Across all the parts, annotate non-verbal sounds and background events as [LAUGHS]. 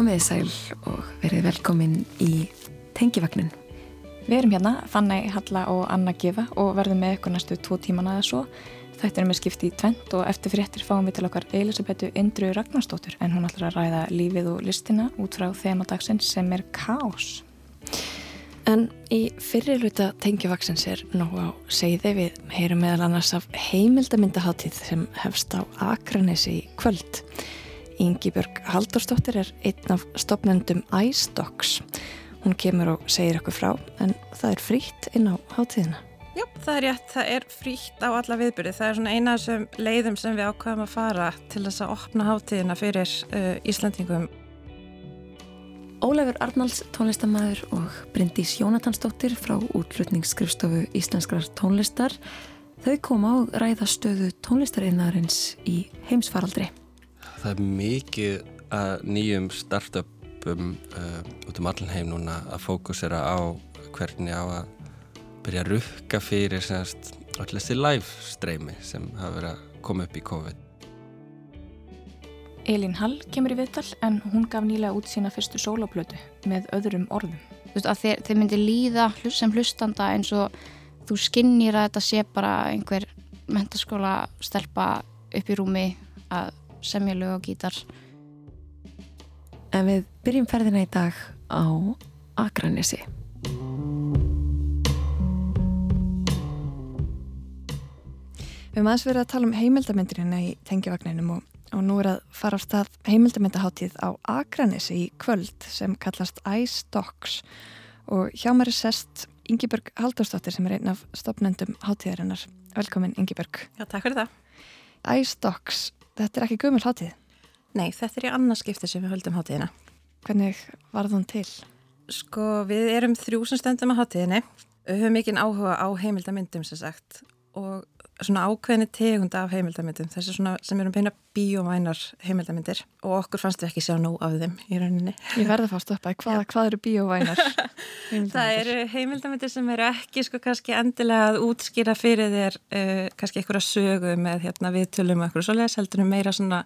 Komiði sæl og verið velkomin í Tengivagnin. Við erum hérna, Fanny, Halla og Anna Gifa og verðum með ykkur næstu tvo tíman aðeins svo. Þetta er með skipt í tvent og eftir fréttir fáum við til okkar Elisabethu Indru Ragnarstóttur en hún ætlar að ræða lífið og listina út frá þemadagsins sem er kás. En í fyrirluta Tengivagnsins er nóg á segði við heyrum meðal annars af heimildamindaháttíð sem hefst á Akranesi í kvöld. Íngibjörg Haldurstóttir er einn af stopnendum iStocks. Hún kemur og segir okkur frá en það er frítt inn á háttíðina. Já, það er rétt, það er frítt á alla viðbyrði. Það er svona eina af þessum leiðum sem við ákvæðum að fara til þess að opna háttíðina fyrir uh, Íslandingum. Ólafur Arnalds tónlistamæður og Bryndís Jónatansdóttir frá útlutningsskrifstofu Íslenskrar tónlistar. Þau koma á ræðastöðu tónlistarinnaðarins í heimsfaraldri. Það er mikið að nýjum startupum uh, út um allan heim núna að fókusera á hvernig á að byrja að rukka fyrir allir þessi live streymi sem hafa verið að koma upp í COVID. Elín Hall kemur í viðtal en hún gaf nýlega út sína fyrstu sólaplötu með öðrum orðum. Þú veist að þeir, þeir myndi líða sem hlustanda eins og þú skinnir að þetta sé bara einhver mentaskóla stelpa upp í rúmi að semja lög og gítar. En við byrjum ferðina í dag á Akranesi. Við höfum aðeins verið að tala um heimildamindirina í tengjavagninum og, og nú er að fara á stað heimildamindaháttíð á Akranesi í kvöld sem kallast iStocks og hjá mér er sest Ingiberg Haldurstóttir sem er einn af stopnendum háttíðarinnar. Velkomin Ingiberg. Já, takk fyrir það. iStocks, þetta er ekki gömul háttíð? Nei, þetta er í annarskipti sem við höldum háttíðina. Hvernig var það til? Sko, við erum þrjú sem stöndum á háttíðinni. Við höfum mikinn áhuga á heimildamindum sem sagt og svona ákveðni tegund af heimildamindum þessi svona sem eru beina bíómænar heimildamindir og okkur fannst við ekki sjá nóg af þeim í rauninni. Ég verði að fá stoppa hvað, hvað eru bíómænar? [LAUGHS] það eru heimildamindir sem eru ekki sko kannski endilega að útskýra fyrir þér uh, kannski einhverja sögu með hérna viðtölum og eitthvað svoleiðis heldur meira svona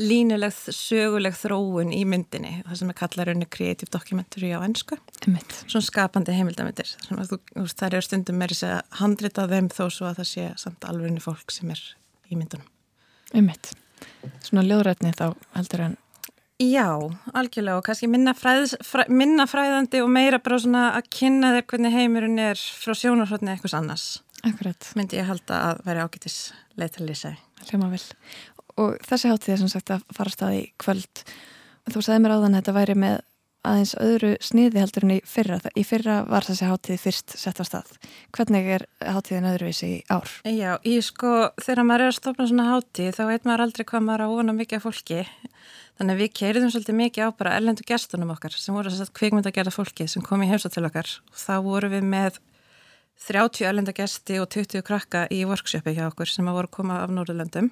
línuleg söguleg þróun í myndinni það sem er kallar unni creative documentary á ennsku svona skapandi heimildamindir það eru stundum meiri segja handrit af þeim þó svo að það sé samt alveg unni fólk sem er í myndunum. Ummitt, svona ljóðrætni þá heldur en Já, algjörlega og kannski minna, fræðs, fræ, minna fræðandi og meira bara svona að kynna þér hvernig heimurinn er frá sjónarhóttni eitthvað annars. Akkurat. Myndi ég halda að vera ágætis leið til að lýsa Hljóma vel og þessi hátíð er sem sagt að fara stað í kvöld. Þú sagði mér áðan að þetta væri með aðeins öðru sniði heldur en í fyrra. Í fyrra var þessi hátíð fyrst sett á stað. Hvernig er hátíðin öðruvísi í ár? Já, ég sko þegar maður er að stopna svona hátíð þá veit maður aldrei hvað maður á vona mikið af fólki. Þannig að við keiriðum svolítið mikið á bara ellendu gestunum okkar sem voru að kvikmynda gerða fólki sem kom í heimsa til okkar. Og þá voru við með 30 ellenda gesti og 20 krakka í workshopi hjá okkur sem að voru koma af Norðurlöndum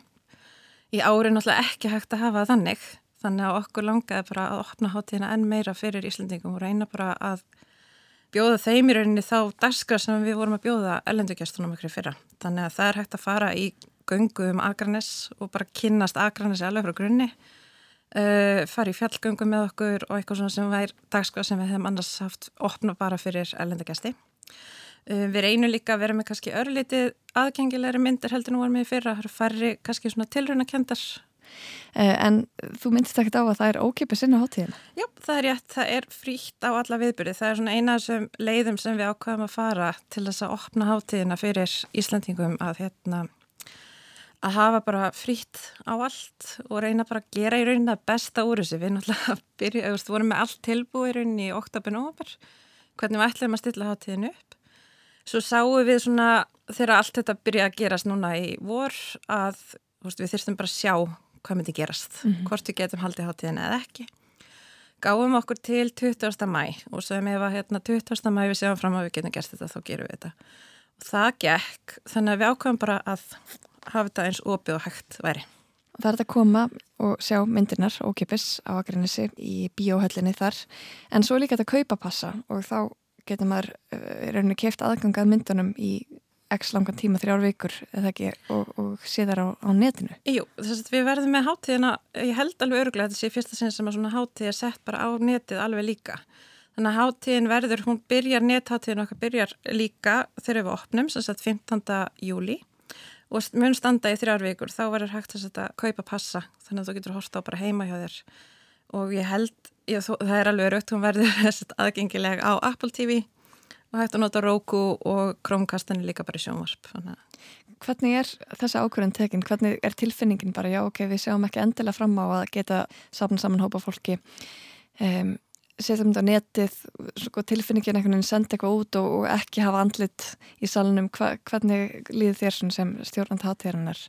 í ári náttúrulega ekki hægt að hafa þannig þannig að okkur langaði bara að opna hátíðina enn meira fyrir Íslandingum og reyna bara að bjóða þeim í rauninni þá darskra sem við vorum að bjóða ellendugjastunum okkur fyrra. Þannig að það er hægt að fara í göngu um Akranes og bara kynnast Akranes alveg frá grunni uh, fara í fjallgöngu með okkur og eitthvað svona sem væri darskra sem við hefum annars haft opna bara fyrir ellendugjasti. Uh, við reynum líka að vera með kannski örlítið aðgengilegri myndir heldur nú varum við fyrra, það eru færri kannski svona tilraunakendar En þú myndist ekkert á að það er ókipið sinna hátíðina? Já, það er rétt, það er frítt á alla viðbyrði, það er svona eina af þessum leiðum sem við ákvæðum að fara til þess að opna hátíðina fyrir Íslandingum að hérna að hafa bara frítt á allt og reyna bara að gera í rauninni að besta úr þessu, við náttúrulega byrju, við vorum með allt tilbúið í rauninni í oktober-nóber, hvernig við ætlum að stilla hátíðinu upp Svo sáum við svona þegar allt þetta byrja að gerast núna í vor að veist, við þyrstum bara að sjá hvað myndi gerast, mm -hmm. hvort við getum haldið hátíðin eða ekki. Gáum okkur til 20. mæ og svo ef að hérna, 20. mæ við séum fram að við getum gert þetta þá gerum við þetta. Og það gekk þannig að við ákvæmum bara að hafa þetta eins opið og hægt væri. Það er að koma og sjá myndirnar ókipis á Akranesi í bíóhöllinni þar en svo líka þetta kaupapassa og þá getur maður uh, rauninni keft aðgangað myndunum í x langan tíma, þrjár vikur ekki, og, og sé þar á, á netinu. Jú, þess að við verðum með hátíðina ég held alveg öruglega að þetta sé fyrsta sinn sem að svona hátíð er sett bara á netið alveg líka. Þannig að hátíðin verður, hún byrjar nethátíðin okkar byrjar líka þegar við opnum, sem sagt 15. júli og mun standa í þrjár vikur. Þá verður hægt að kaupa passa þannig að þú getur horta á bara heima hjá þér og ég held, ég, það er alveg raukt hún verður [LAUGHS] aðgengileg á Apple TV og hægt að nota Roku og Chromecastin líka bara í sjónvarp Hvernig er þessi ákvörðin tekinn? Hvernig er tilfinningin bara, já ok, við sjáum ekki endilega fram á að geta safn saman hópa fólki um, setjum þetta á netið sko, tilfinningin einhvern veginn senda eitthvað út og, og ekki hafa andlit í salunum Hva, hvernig líður þér sem stjórnand hátíðarinnar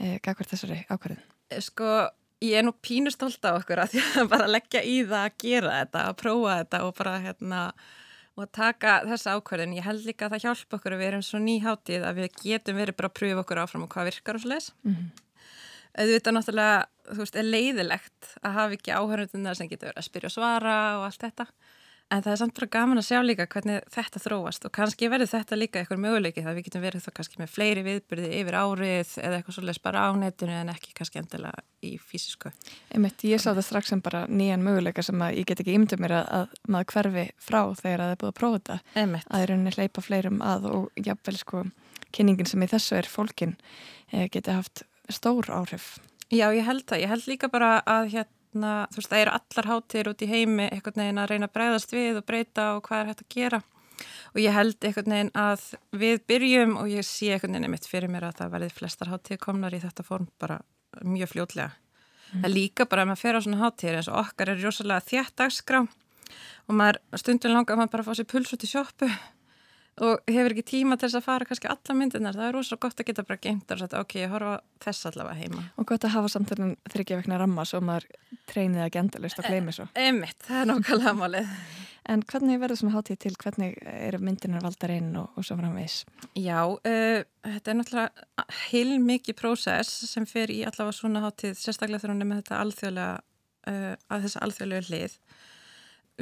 eh, gagverð þessari ákvörðin? Sko, ég er nú pínustólt á okkur að því að [LAUGHS] bara leggja í það að gera þetta, að prófa þetta og bara hérna og taka þessa ákvörðin. Ég held líka að það hjálpa okkur að við erum svo nýháttið að við getum verið bara að pröfa okkur áfram og hvað virkar og leiðis. Mm -hmm auðvitað náttúrulega, þú veist, er leiðilegt að hafa ekki áhörnundina sem getur verið að spyrja og svara og allt þetta en það er samt bara gaman að sjá líka hvernig þetta þróast og kannski verður þetta líka eitthvað möguleiki það við getum verið þá kannski með fleiri viðbyrði yfir árið eða eitthvað svolítið bara á netinu en ekki kannski endilega í fysisku Einmitt, ég sá það strax sem bara nýjan möguleika sem að ég get ekki ymdum mér að, að maður hverfi frá þegar það er búið að prófa þetta Einmitt. að það er rauninni hleypa fleirum að og jáfnvel sko kynningin sem í þessu er fólkin eh, geti haft stór áhrif. Já, ég held það. Ég held líka bara að hérna, þú veist, það eru allar hátir út í heimi eitthvað neginn að reyna að breyðast við og breyta og hvað er hægt að gera. Og ég held eitthvað neginn að við byrjum og ég sé eitthvað neginn mitt fyrir mér að það verði flestar hátir komnar í þetta form bara mjög fljótlega. Mm. Það líka bara að maður fer á svona hátir eins og okkar er rosalega þjætt dagskrá og maður stundin langar að maður bara fá sér puls út í sjópu og hefur ekki tíma til þess að fara kannski alla myndirnar, það er rosalega gott að geta bara gengt og sagt ok, ég horfa þess allavega heima. Og gott að hafa samtalið þryggja vekna ramma svo maður treynið að gendalist og gleymi svo. Emitt, það er nákvæmlega málið. En hvernig verður svona hátíð til, hvernig eru myndirnar valdar inn og, og svo framvegs? Já, uh, þetta er náttúrulega heil mikið prósess sem fer í allavega svona hátíð, sérstaklega þegar hún er með þetta alþjóðlega, uh, að þessa alþjóðlega hlið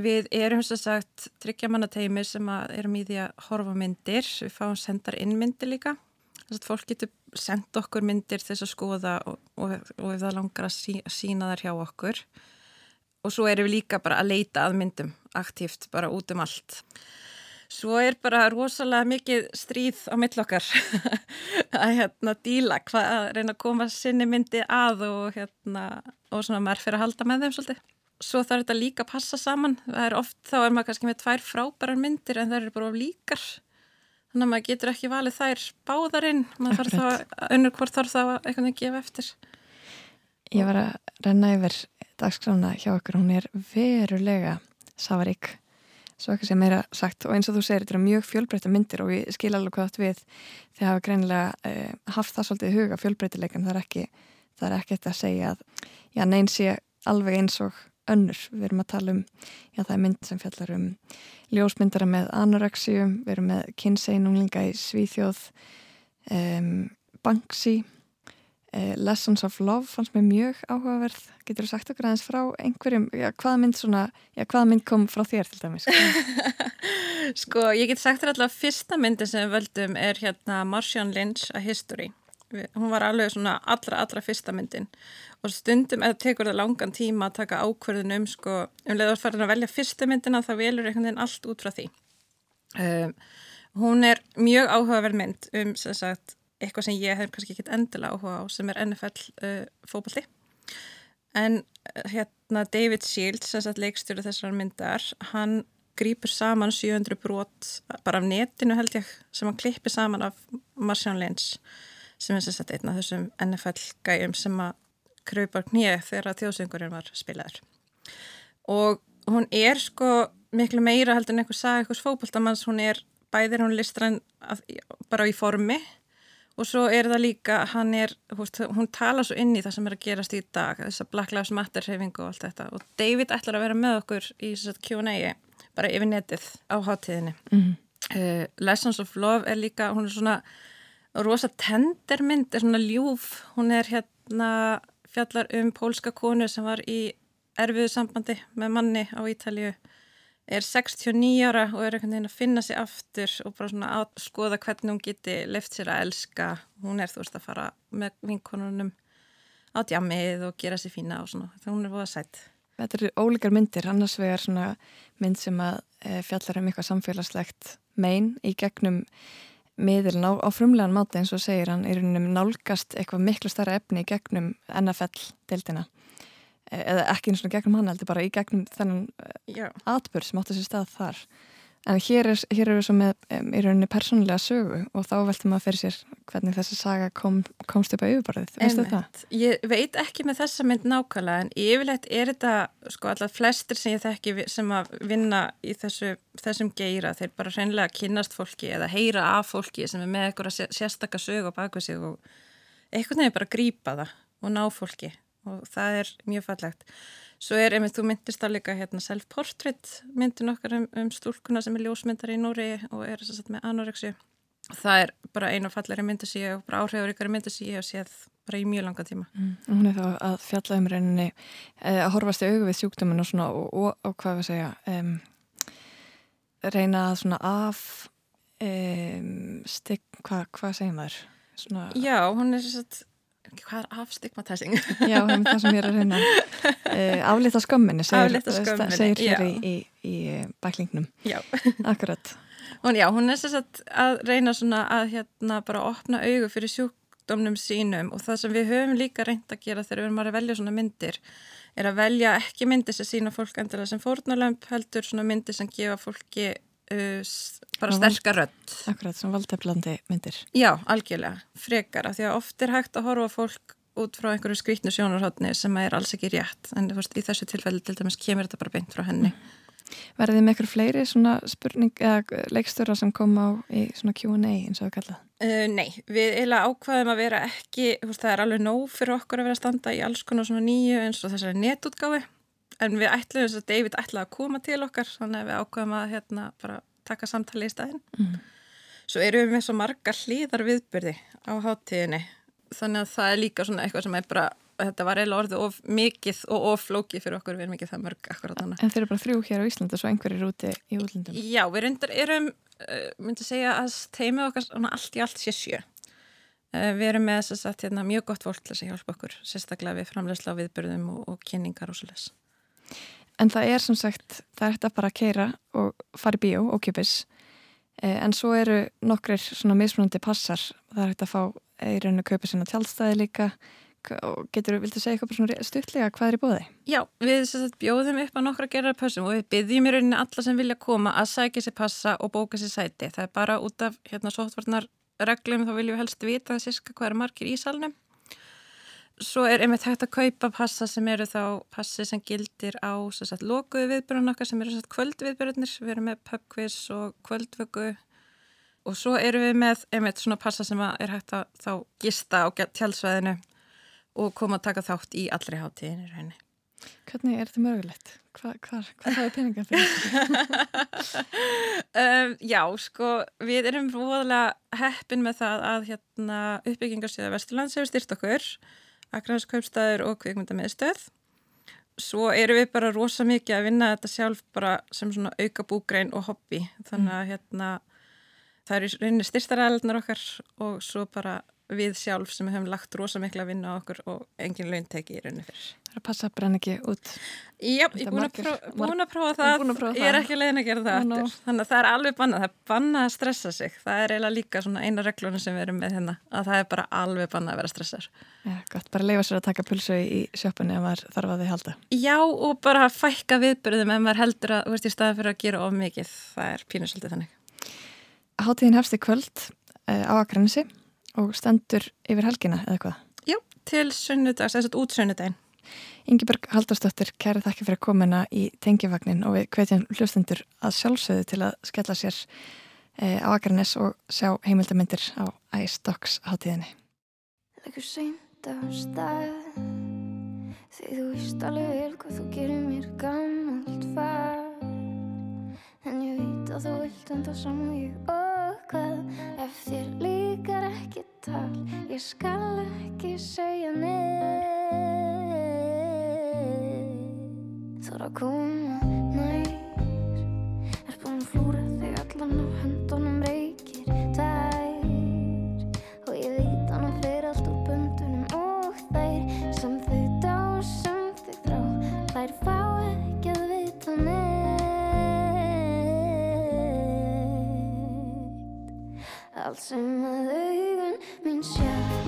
Við erum þess að sagt tryggjamannateimi sem erum í því að horfa myndir, við fáum sendar inn myndir líka. Þess að fólk getur senda okkur myndir þess að skoða og, og, og ef það langar að sí, sína þar hjá okkur. Og svo erum við líka bara að leita að myndum aktíft bara út um allt. Svo er bara rosalega mikið stríð á millokkar [LAUGHS] að hérna díla, hvað að reyna að koma sinni myndi að og hérna og svona maður fyrir að halda með þeim svolítið svo þarf þetta líka að passa saman. Það er oft, þá er maður kannski með tvær frábærar myndir en það eru bara líkar. Þannig að maður getur ekki valið þær báðarinn, maður þarf þá önnur hvort þarf þá eitthvað að gefa eftir. Ég var að renna yfir dagskrána hjá okkur, hún er verulega safarík. Svo ekki sem meira sagt og eins og þú segir þetta eru mjög fjölbreytta myndir og ég skil alveg hvað þetta við. Þið hafa greinilega eh, haft það svolítið í huga fjölbreytileikan, það er ekki það er ekki þetta að segja að já, neins sé alveg eins og önnur. Við erum að tala um, já það er mynd sem fjallar um ljósmyndara með anoreksíu, við erum með kynseinunglinga í Svíþjóð, um, Banksy, uh, Lessons of Love fannst mér mjög áhugaverð. Getur þú sagt okkur aðeins frá einhverjum, já hvaða mynd, svona, já, hvaða mynd kom frá þér til dæmis? [LAUGHS] sko ég get sagt þér alltaf fyrsta myndi sem við völdum er hérna Marcian Lynch A History. Hún var alveg svona allra, allra fyrsta myndin og stundum eða tekur það langan tíma að taka ákverðin um sko, um leiðarfærðin að velja fyrstu myndina þá velur einhvern veginn allt út frá því. Um, hún er mjög áhugaverð mynd um sagt, eitthvað sem ég hef kannski ekki endilega áhuga á sem er NFL uh, fókbalti en hérna David Shields sem sagt leikstjóru þessar myndar hann grýpur saman 700 brot bara af netinu held ég sem hann klippir saman af Marcian Lynch sem er sem sagt einn af þessum NFL gæjum sem að kröpar knið þegar þjóðsöngurinn var spilaður. Og hún er sko miklu meira heldur en einhver sagði einhvers fókbaltamanns, hún er bæðir hún listræn bara í formi og svo er það líka hann er, hún tala svo inn í það sem er að gerast í dag, þess að Black Lives Matter hefingu og allt þetta. Og David ætlar að vera með okkur í Q&A bara yfir netið á hátíðinni. Mm -hmm. uh, Lessons of Love er líka, hún er svona rosa tendermynd, er svona ljúf. Hún er hérna fjallar um pólska konu sem var í erfiðu sambandi með manni á Ítalju er 69 ára og er einhvern veginn að finna sig aftur og bara svona að skoða hvernig hún geti lift sér að elska. Hún er þú veist að fara með vinkonunum á djamið og gera sér fína og svona. Það hún er búið að sætt. Þetta eru ólíkar myndir, annars vegar svona mynd sem að e, fjallar um eitthvað samfélagslegt megin í gegnum miðilin á, á frumlegan máti eins og segir hann í raunum nálgast eitthvað miklu starra efni í gegnum NFL-dildina e, eða ekki eins og gegnum hann heldur bara í gegnum þennan e, atbyrg sem átti sér stað þar En hér er, hér er við svo með um, í rauninni persónulega sögu og þá veltum maður fyrir sér hvernig þessi saga kom, komst upp á yfirbarðið, veistu þetta? Ég veit ekki með þessa mynd nákvæmlega en yfirleitt er þetta, sko alltaf flestir sem ég þekki sem að vinna í þessu, þessum geira, þeir bara hreinlega kynast fólki eða heyra af fólki sem er með eitthvað sérstakka sögu á bakvið sig og eitthvað nefnir bara grípa það og ná fólki og það er mjög fallegt. Svo er, einmitt, þú myndist að líka hérna self-portrait myndin okkar um, um stúlkuna sem er ljósmyndar í Núri og er þess að með anorexi. Það er bara einu falleri myndi sem ég og bara áhrifuríkari myndi sem ég hef séð bara í mjög langa tíma. Mm. Hún er þá að fjalla um reyninni eh, að horfast í augu við sjúkdóminn og svona og, og, og hvað við segja um, reyna að svona af um, stygg, hvað hva segir maður? Svona, Já, hún er þess að hvað er afstigmatizing? Já, það sem ég er að reyna uh, aflita skömminni segir, skömminni, segir hér í, í, í bæklingnum. Já. [LAUGHS] Akkurat. Hún, Já, hún er þess að, að reyna svona að hérna bara opna augu fyrir sjúkdómnum sínum og það sem við höfum líka reynd að gera þegar við erum að velja svona myndir er að velja ekki myndir sem sína fólk endilega sem fórnalömp heldur svona myndir sem gefa fólki bara sterkar rödd. Akkurat, svona valdeflandi myndir. Já, algjörlega, frekar, af því að oft er hægt að horfa fólk út frá einhverju skrítnu sjónarhóttni sem er alls ekki rétt, en veist, í þessu tilfelli til dæmis kemur þetta bara beint frá henni. Mm. Verðið með eitthvað fleiri svona spurning eða leikstöra sem kom á í svona Q&A eins og það kallað? Uh, nei, við eiginlega ákvaðum að vera ekki, veist, það er alveg nóg fyrir okkur að vera að standa í alls konar svona nýju eins og þessari netútgáfi en við ætlum þess að David ætlaði að koma til okkar þannig að við ákvaðum að hérna bara taka samtali í staðin mm. svo erum við með svo marga hlýðar viðbyrði á háttíðinni þannig að það er líka svona eitthvað sem er bara þetta var eiginlega orðið of mikið og of flókið fyrir okkur, við erum ekki það mörg akkurat þannig. En þeir eru bara þrjú hér á Íslanda svo einhverjir úti í útlundum? Já, við reyndar erum, uh, myndi segja að teimið okkar allt í allt sé sjö uh, við erum með þess að hérna, mjög gott fólk til að hjálpa okkur, sérstaklega við framlegsla á viðbyrðum og, og kynningar og svolítið En það er sem sagt, það er þetta bara að keira og fara í bíó og kjöpis eh, en svo eru nokkrir svona mismunandi passar, það er þetta að fá rauninu að kaupa sína tjálstæði líka. Og getur viltu segja eitthvað svona stuttlega hvað er í bóði? Já, við sagt, bjóðum upp á nokkra gerðar passum og við byggjum í rauninni alla sem vilja koma að sækja sér passa og bóka sér sæti. Það er bara út af hérna sóttvarnar reglum þá viljum við helst vita það sérska hvað er margir í salnum Svo er einmitt hægt að kaupa passa sem eru þá passi sem gildir á sagt, lokuðu viðbjörnum okkar sem eru kvöldviðbjörnir. Við erum með pubquiz og kvöldvöku og svo erum við með einmitt svona passa sem er hægt að þá gista á tjálsvæðinu og koma að taka þátt í allri hátíðinni rauninni. Hvernig er þetta mögulegt? Hvað hva, hva er peningan fyrir þetta? [LAUGHS] um, já, sko, við erum voðalega heppin með það að hérna, uppbyggingarsíða Vesturlands hefur styrt okkur Akranskaupstæður og kvikmyndamiðstöð. Svo eru við bara rosa mikið að vinna þetta sjálf bara sem svona auka búgrein og hobby. Þannig að hérna, það eru rauninni styrstaræðlunar okkar og svo bara við sjálf sem hefum lagt rosa mikla að vinna á okkur og engin laun teki í rauninni fyrir. Það er að passa að brenna ekki út. Já, ég er búin að, prófa, það, ég er ekki leiðin að gera það oh, no. þannig að það er alveg bannað, það er bannað að stressa sig, það er eiginlega líka svona eina reglunum sem við erum með hérna, að það er bara alveg bannað að vera stressar. Já, gott, bara leifa sér að taka pulsu í sjöpunni ef maður þarf að þið halda. Já, og bara fækka viðbyrðum ef maður heldur að, veist, í staði fyrir að gera of mikið, það er pínusöldið þannig. Háttíðin hefst í kvöld uh, á Akranesi og stendur yfir helgina eða hvað? Já, til sunnudags, þess að út sunnudagin. Ingeborg Haldarsdóttir, kæri þakki fyrir komina í tengivagnin og við hvetjum hlustendur að sjálfsögðu til að skella sér e, á Akarnes og sjá heimildamindir á iStocks hátíðinni. Leggur seint á stað Því þú víst alveg vel hvað þú gerir mér gammalt fag En ég veit og þú vilt enda sem ég og hvað ef þér líkar ekki tal ég skal ekki segja neitt. Þóra koma nær er búinn flúrið þig allan á hendunum allt sem að augun mín sjá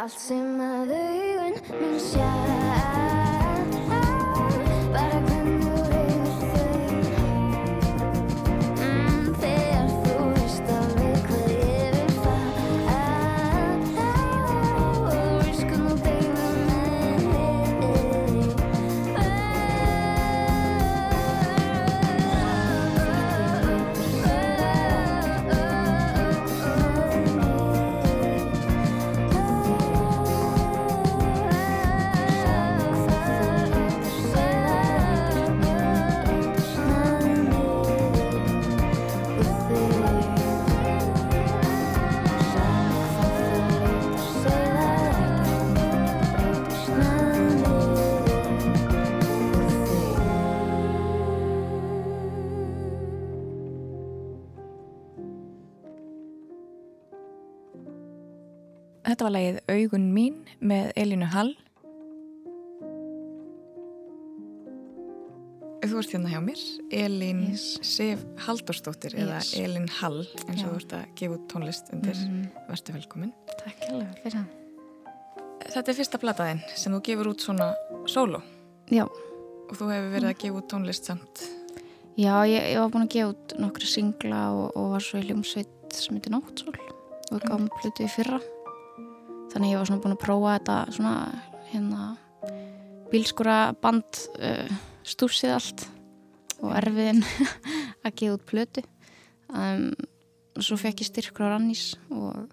Allt sem að augun mín sjá Þetta var lagið Augun mín með Elínu Hall. Þú ert hérna hjá mér, Elín Yes. Sif Halldórsdóttir eða Yes. Elín Hall eins og Já. þú ert að gefa út tónlist undir. Mhm. Vertu velkomin. Takk hérlega fyrir það. Þetta er fyrsta plataðinn sem þú gefur út svona sóló Já, og þú hefur verið að gefa út tónlist samt. já ég, ég var búin að gefa út nokkru singla og, og var svo í hljómsveit sem heitir Nóttsól og gáum plötu í fyrra. Þannig ég var svona búin að prófa þetta svona hérna bílskura band uh, stúsið allt og erfiðin [LAUGHS] að gefa út plötu. Um, og svo fekk ég styrkur á Rannís og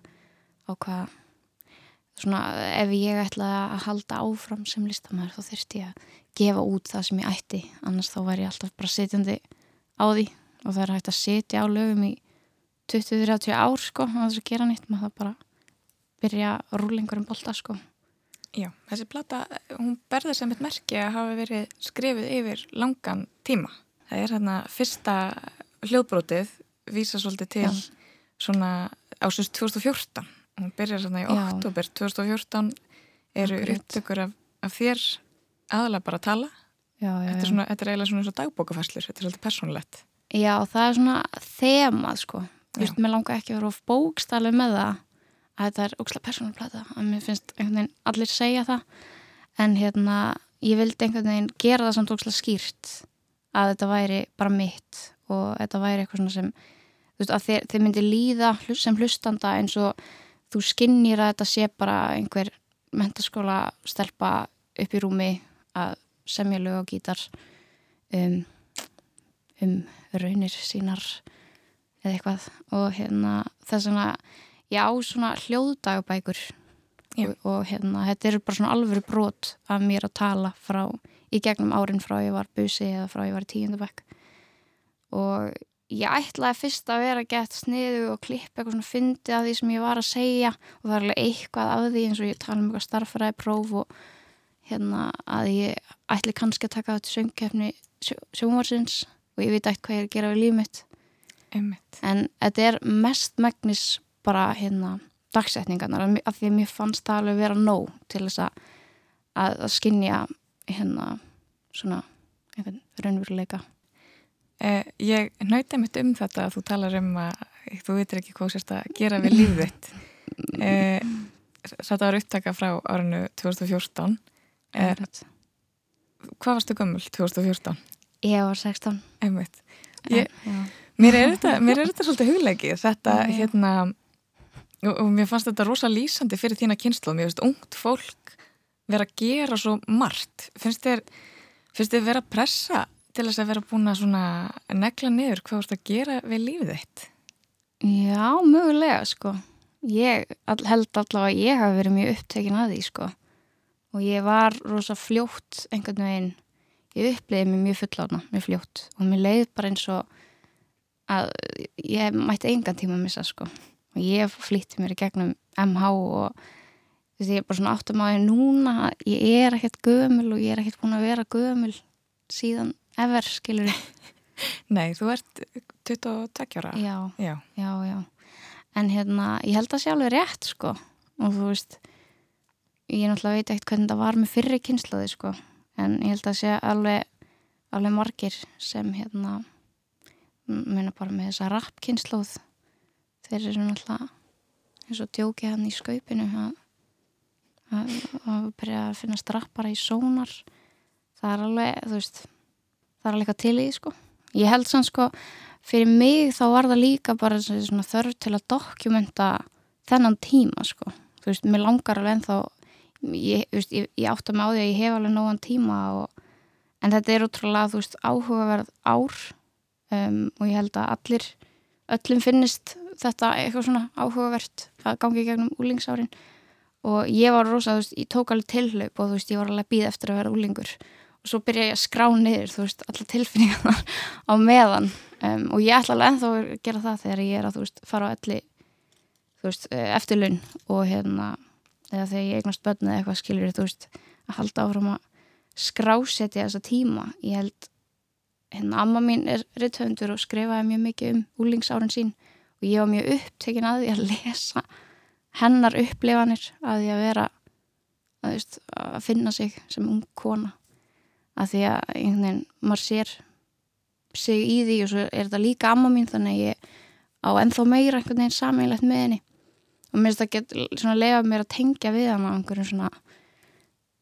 ákvað svona ef ég ætlaði að halda áfram sem listamæður þá þurfti ég að gefa út það sem ég ætti annars þá væri ég alltaf bara sitjandi á því og það er hægt að sitja á lögum í 20-30 ár sko að þess að gera nýtt maður það bara byrja að rúla einhverjum bolta sko Já, þessi plata, hún berður sem eitt merki að hafa verið skrifið yfir langan tíma. Það er hérna fyrsta hljóðbrótið vísa svolítið til Já. svona ásins 2014. Hún byrjar svona í Já. oktober 2014 eru upptökur af, af þér aðalega bara að tala. já, já, Þetta er, svona, þetta er eiginlega svona eins og dagbókafæslur, þetta er svolítið persónulegt. já, það er svona þemað sko Já. Mér langar ekki að vera of bókstælu með það að þetta er ókslega persónuplata að mér finnst einhvern veginn allir segja það. En hérna, ég vildi einhvern veginn gera það samt ókslega skýrt að þetta væri bara mitt og þetta væri eitthvað svona sem þú veist, að þið, þið myndi líða sem hlustanda eins og þú skinnir að þetta sé bara einhver mentaskóla stelpa upp í rúmi að semja lög og gítar um, um raunir sínar eða eitthvað. Og hérna þess vegna ég á svona hljóðdagabækur og, og hérna, þetta eru bara svona alvöru brot af mér að tala frá, í gegnum árin frá ég var busi eða frá ég var í tíundabæk og ég ætlaði fyrst að vera gett sniðu og klippa eitthvað svona fyndi af því sem ég var að segja og það er alveg eitthvað af því eins og ég tala um eitthvað starfræði próf og hérna að ég ætli kannski að taka þetta söngkefni sjónvarsins og ég veit ekkert hvað ég er að gera við líf mitt. Einmitt. en þetta er mest megnis bara hérna dagsetningarnar af því að mér fannst það alveg vera nóg til þess að, að, skinja hérna svona einhvern raunveruleika Eh, ég nöytið mitt um þetta að þú talar um að þú veitir ekki hvað sérst að gera við lífið þitt. [LAUGHS] Eh, þetta var upptaka frá árinu 2014. Eh, hvað varstu gömul 2014? Ég var 16 Einmitt. Ég, mér, er þetta, mér er þetta svolítið hugleikið. Þetta hérna, og, og mér fannst þetta rosa lýsandi fyrir þína kynslu. Mér finnst ungt fólk vera að gera svo margt. Finnst þér, finnst þér vera að pressa til þess að vera búin að negla niður hvað þú ert að gera við lífið þitt? Já, mögulega sko ég held allavega að ég hafi verið mjög upptekin að því sko og ég var rosa fljótt einhvern veginn ég uppliði mig mjög fullána, mjög fljótt og mér leið bara eins og að ég mætti engan tíma að missa sko og ég flýtti mér í gegnum MH og þú veist, ég er bara svona áttum á því núna að ég er ekkert gömul og ég er ekkert búin að vera gömul síðan ever, skilur [LAUGHS] Nei, þú ert 22 ára. Já, Já. já, já. En hérna, ég held að sé alveg rétt sko. Og þú veist ég náttúrulega veit ekkert hvernig það var með fyrri kynslaði sko. En ég held að sé alveg alveg margir sem hérna meina bara með þessa rap kynsluð þeir eru náttúrulega eins og djóki hann í skaupinu að byrja að finna strappara í sónar. Það er alveg, þú veist það er alveg eitthvað til í sko. Ég held sann sko fyrir mig þá var það líka bara svona þörf til að dokumenta þennan tíma sko. Þú veist, mér langar alveg ennþá ég, veist, ég, ég átta mig á því að ég hef alveg nógan tíma og, en þetta er útrúlega, þú veist, áhugaverð ár um, og ég held að allir öllum finnist þetta eitthvað svona áhugavert að gangi gegnum úlingsárin og ég var rosa, þú veist, ég tók alveg tilhlaup og þú veist, ég var alveg að býða eftir að vera úlingur og svo byrja ég að skrá niður, þú veist, alla tilfinningarnar [LAUGHS] á meðan. Um, og ég ætla alveg ennþá að gera það þegar ég er að, þú veist, fara á elli þú veist, eh, eftirlaun og hérna, eða þegar ég eignast börn eða eitthvað skilur, þú veist, að halda áfram að skrásetja þessa tíma. Ég held, hérna, amma mín er rithöfundur og skrifaði mjög mikið um úlingsárin sín. Og ég var mjög upptekin að því að lesa hennar upplifanir að því að vera að, veist, að finna sig sem ung kona. Að því að einhvern veginn maður sér sig í því og svo er þetta líka amma mín þannig að ég á ennþá meira einhvern veginn sameinlegt með henni. Og mér finnst það gett svona lefa mér að tengja við hann á einhverjum svona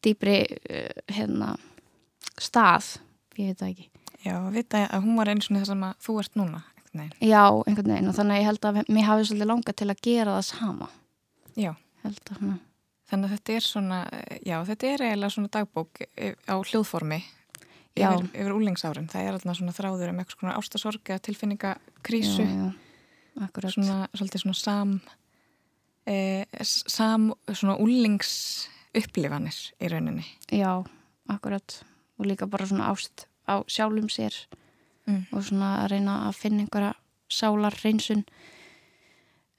dýbri uh, hérna stað, ég veit það ekki Já, að vita að hún var eins og það sem að þú ert núna. einhvern já, einhvern veginn og þannig að ég held að mér hafi svolítið langað til að gera það sama Já, svona þannig að þetta er svona, já, þetta er eiginlega svona dagbók eh, á hljóðformi Já. yfir, yfir úlingsárin. Það er alltaf svona þráður um eitthvað svona ástasorg eða tilfinningakrísu, svona, svolítið svona sam, e, sam, svona úlings upplifanir í rauninni. Já, akkurat og líka bara svona ást á sjálfum sér Mm. og svona að reyna að finna einhverja sálar reynsun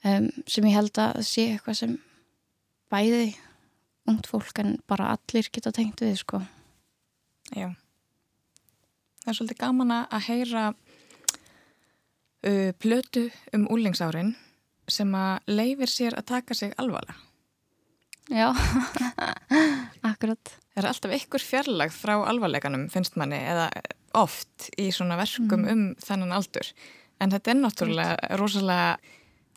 um, sem ég held að sé eitthvað sem bæði ungt fólk en bara allir geta tengt við sko. Já. Það er svolítið gaman að heyra uh, plötu um úlingsárin sem að leifir sér að taka sig alvarlega. Já, [LAUGHS] akkurat er alltaf ykkur fjarlag frá alvarleikanum, finnst manni, eða oft í svona verkum um þennan aldur. En þetta er náttúrulega rosalega,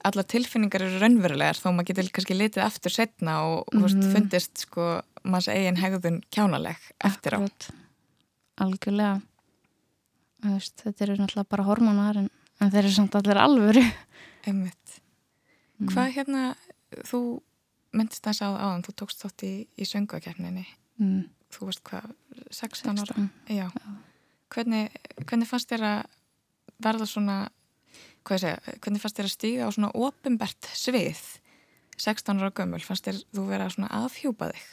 allar tilfinningar eru raunverulegar þó maður getur kannski litið aftur setna og mm -hmm. fundist sko maður eigin hegðun kjánaleg eftir á. akkurat. Algjörlega veist, Þetta eru náttúrulega bara hormónar en, en þeir eru samt allir alvöru Einmitt. Hvað hérna, þú myndist þess að áðan, þú tókst þátt í, í söngvakefninni, mm. þú veist hvað, 16 ára? 16. Já. Hvernig, hvernig fannst þér að verða svona, segja, hvernig fannst þér að stíga á svona ofinbært svið 16 ára gömul, fannst þér þú vera svona aðhjúpa þig?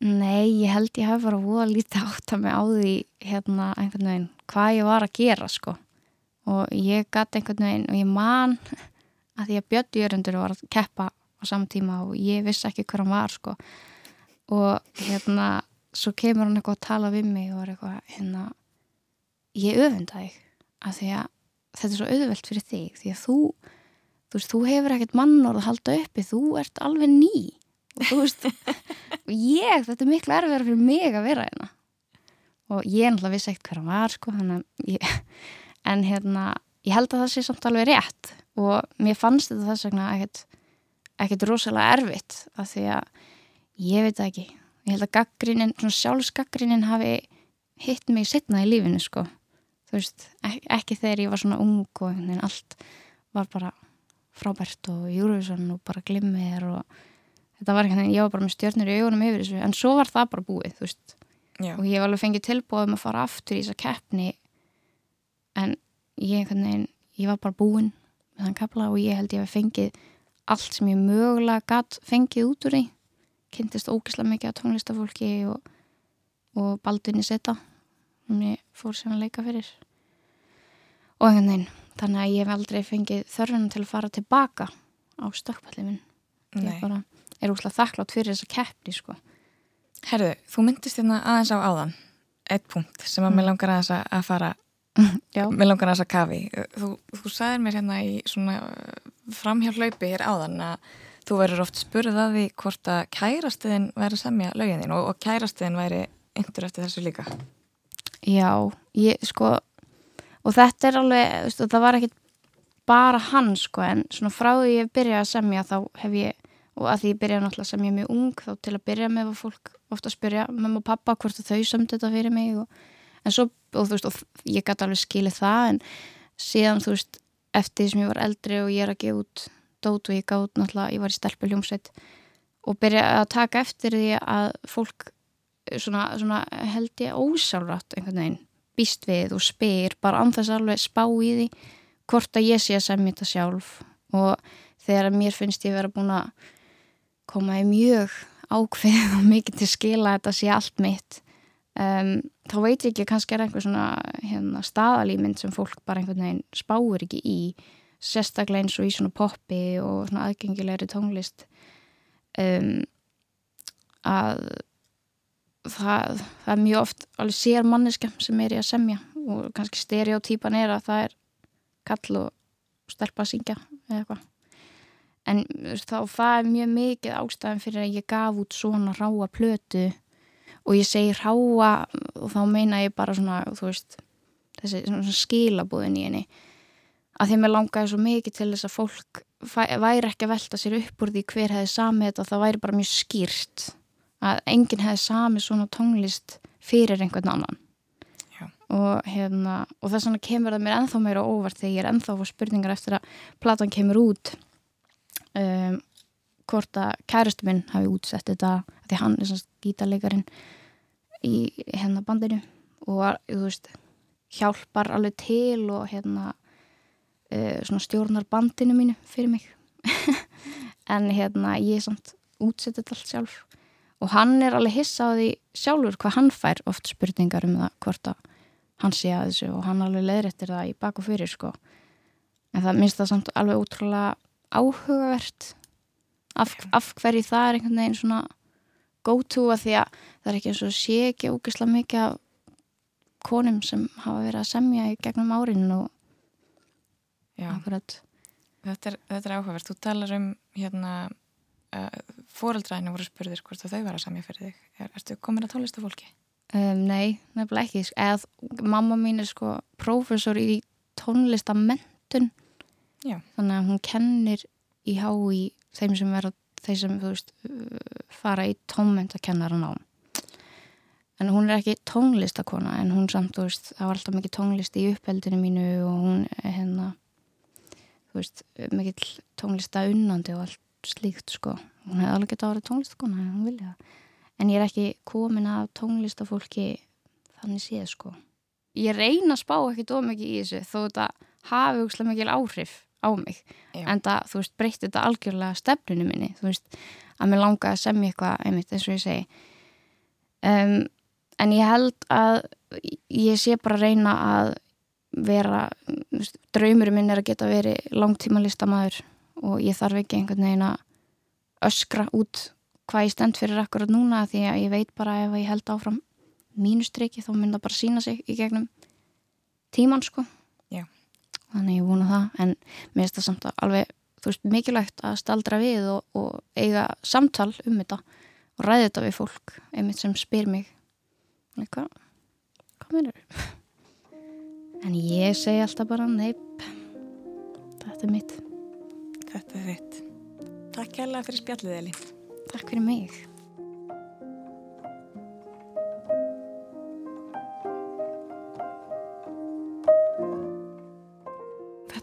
Nei, ég held ég hef bara voða lítið átt að mig á því hérna einhvern veginn hvað ég var að gera sko og ég gæti einhvern veginn og ég man að því að Björn Jörgundur var að keppa á saman tíma og ég vissi ekki hver hann var sko. Og hérna svo kemur hann eitthvað að tala við mig og er eitthvað hérna ég öfunda þig að því að þetta er svo auðvelt fyrir þig því að þú, þú veist, þú hefur ekkert mannorð að halda uppi, þú ert alveg ný. Og þú veist [LAUGHS] ég, þetta er miklu erfiðar fyrir mig að vera hérna. Og ég náttúrulega vissi ekkert hver hann var sko ég, en hérna ég held að það sé samt alveg rétt. Og mér fannst þetta þess vegna ekkert ekkert rosalega erfitt af því að ég veit ekki. Ég held að gaggrinin, svona sjálfsgaggrinin hafi hitt mig setna í lífinu sko. Þú veist, ekki, ekki þegar ég var svona ung og allt var bara frábært og Júruvísson og bara glimmir og þetta var einhvern veginn, ég var bara með stjórnir í augunum yfir þessu, en svo var það bara búið þú veist, Já. og ég var alveg fengið tilbúið um að fara aftur í þessa keppni en ég veginn ég var bara búinn með þann kapla og ég held ég að fengið allt sem ég mögulega gatt fengið út úr því. Kynntist ógislega mikið á tónlistafólki og, og baldunni setta sem ég fór sem að leika fyrir. Og einhvern veginn þannig að ég hef aldrei fengið þörfunum til að fara tilbaka á stökkpallin minn. Ég bara er úrslega þakklátt fyrir þessa keppni sko. Herðu, þú myndist hérna aðeins á áðan. Eitt punkt sem að mm. mér langar aðeins að fara mér langar að kafi. Þú, þú sagðir mér hérna í svona framhjálplaupi hér áðan að þú verður oft spurð að því hvort að kærastiðin væri að semja lögin þín og, og kærastiðin væri yndur eftir þessu líka. Já, ég sko og þetta er alveg, veist, það var ekki bara hann sko en svona frá því ég byrjaði að semja þá hef ég og að því ég byrjaði náttúrulega sem ég er mjög ung þá til að byrja með fólk ofta að spyrja mamma og pappa hvort þau sömdi þetta fyrir mig og, en svo, og þú veist, og ég gæti alveg skilið það en síðan þú veist, eftir því sem ég var eldri og ég er að gefa út dót og ég gátt náttúrulega, ég var í stelpu hljómsveit og byrjaði að taka eftir því að fólk svona, svona held ég ósálrætt einhvern veginn, býst við og spyr bara anþess alveg spá í því hvort að ég sé að semja þetta sjálf. Og þegar mér finnst ég vera búin að koma í mjög ákveð [LAUGHS] og mikið til skila þetta sé allt mitt um, þá veit ég ekki kannski er einhver svona hérna, staðalýmynd sem fólk bara einhvern veginn spáur ekki í sérstaklega eins og í svona poppi og svona aðgengilegri tónlist. Um, að það, það er mjög oft alveg sér manneska sem er í að semja og kannski stereotýpan er að það er kall og stelpa að syngja eða eitthvað. En þá það er mjög mikið ástæðan fyrir að ég gaf út svona ráa plötu og ég segi ráa og þá meina ég bara svona þú veist þessi svona skilabúðin í henni. Að því að mér langaði svo mikið til þess að fólk væri ekki að velta sér upp úr því hver hefði samið þetta það væri bara mjög skýrt að enginn hefði samið svona tónlist fyrir einhvern annan. Og hérna og þess vegna kemur það mér enþá meira óvart þegar ég er enþá fór spurningar eftir að platan kemur út um, hvort að kærastu minn hafi útsett þetta því hann er svona gítarleikarin í hérna bandinu og þú veist hjálpar alveg til og hérna uh, svona stjórnar bandinu mínu fyrir mig. [LAUGHS] En hérna ég er samt útsett þetta allt sjálf. Og hann er alveg hissa á því sjálfur hvað hann fær oft spurningar um það hvort að hann sé að þessu og hann alveg leðrættir það í bak og fyrir sko. En það minnst það samt alveg útrúlega áhugavert af, af hverju það er einhvern veginn svona go to að því að það er ekki eins og sé ekki ógislega mikið af konum sem hafa verið að semja í gegnum árin og akkurat. Þetta er, þetta er áhugavert, þú talar um hérna uh, fóreldræðinu voru spurðir hvort þau var að semja fyrir þig. Er, Erstu komin að tólista fólki? Um, nei, nefnilega ekki. Eða mamma mín er sko prófessor í tónlistamenntun Já. þannig að hún kennir í hái þeim sem vera þeir sem veist, fara í tómment að kenna hann á. En hún er ekki tónlistakona en hún samt, þú veist, það var alltaf mikið tónlist í uppeldinu mínu og hún er hérna þú veist, mikið tónlista unnandi og allt slíkt sko. Hún hefði alveg gett að vera tónlistakona hún vilja. Það en ég er ekki komin af tónlistafólki þannig séð sko. Ég reyna að spá ekkit ómikið í þessu þó þetta hafi úrslega mikil áhrif á mig Já. en það, þú veist, breytti þetta algjörlega stefninu minni, þú veist, að mér langa að semja eitthvað, einmitt, eins og ég segi um, en ég held að ég sé bara að reyna að vera veist, draumurinn minn er að geta verið langtíma listamæður og ég þarf ekki einhvern veginn að öskra út hvað ég stend fyrir akkurat núna því að ég veit bara ef ég held áfram mínustriki þá mun það bara sína sig í gegnum tíman sko. Þannig ég vona það. En mér finnst það samt að alveg þú veist mikilvægt að staldra við og, og eiga samtal um þetta og ræði þetta við fólk einmitt sem spyr mig. Hvað, hvað minnur en ég segi alltaf bara neip þetta er mitt. Þetta er þitt. Takk kærlega fyrir spjallið, Eli. takk fyrir mig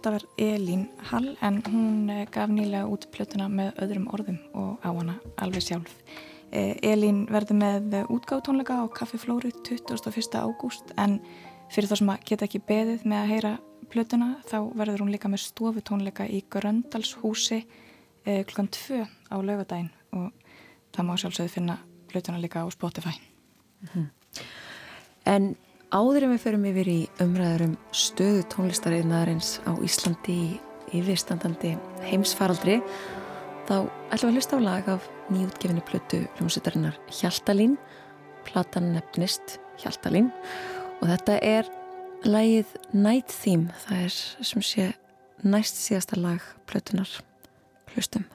Þetta var Elín Hall en hún eh, gaf nýlega út plötuna með öðrum orðum og á hana alveg sjálf. Eh, Elín verður með útgáðtónleika á Kaffi Flóru 21. ágúst en fyrir þá sem að geta ekki beðið með að heyra plötuna þá verður hún líka með stofutónleika í Gröndalshúsi eh, klukkan 2 á laugadaginn og það má sjálfsögðu finna plötuna líka á Spotify. En áður en við förum yfir í umræður um stöðu tónlistariðnaðarins á Íslandi í yfirstandandi heimsfaraldri þá ætlum við að hlusta á lag af nýjútgefinni plötu hljómsveitarinnar Hjaltalín. Platan nefnist Hjaltalín og þetta er lagið Night Theme. Það er sem sé næst síðasta lag plötunar hlustum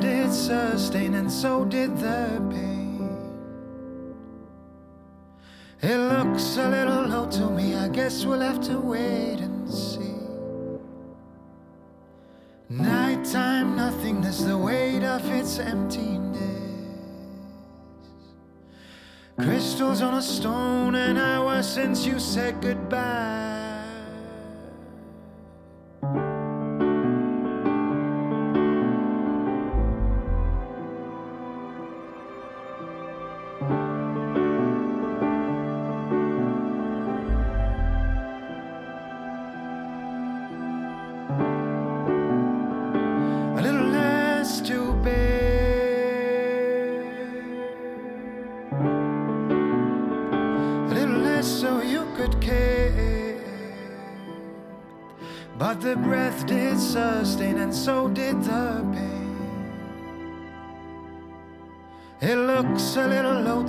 did sustain, and so did the pain. It looks a little low to me, I guess we'll have to wait and see. Nighttime nothingness, the weight of its emptiness. Crystals on a stone, an hour since you said goodbye.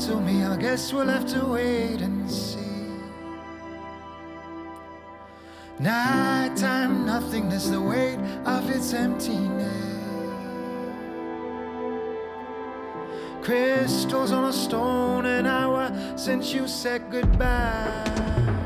To me, I guess we'll have to wait and see. Nighttime nothingness, the weight of its emptiness. Crystals on a stone, an hour since you said goodbye.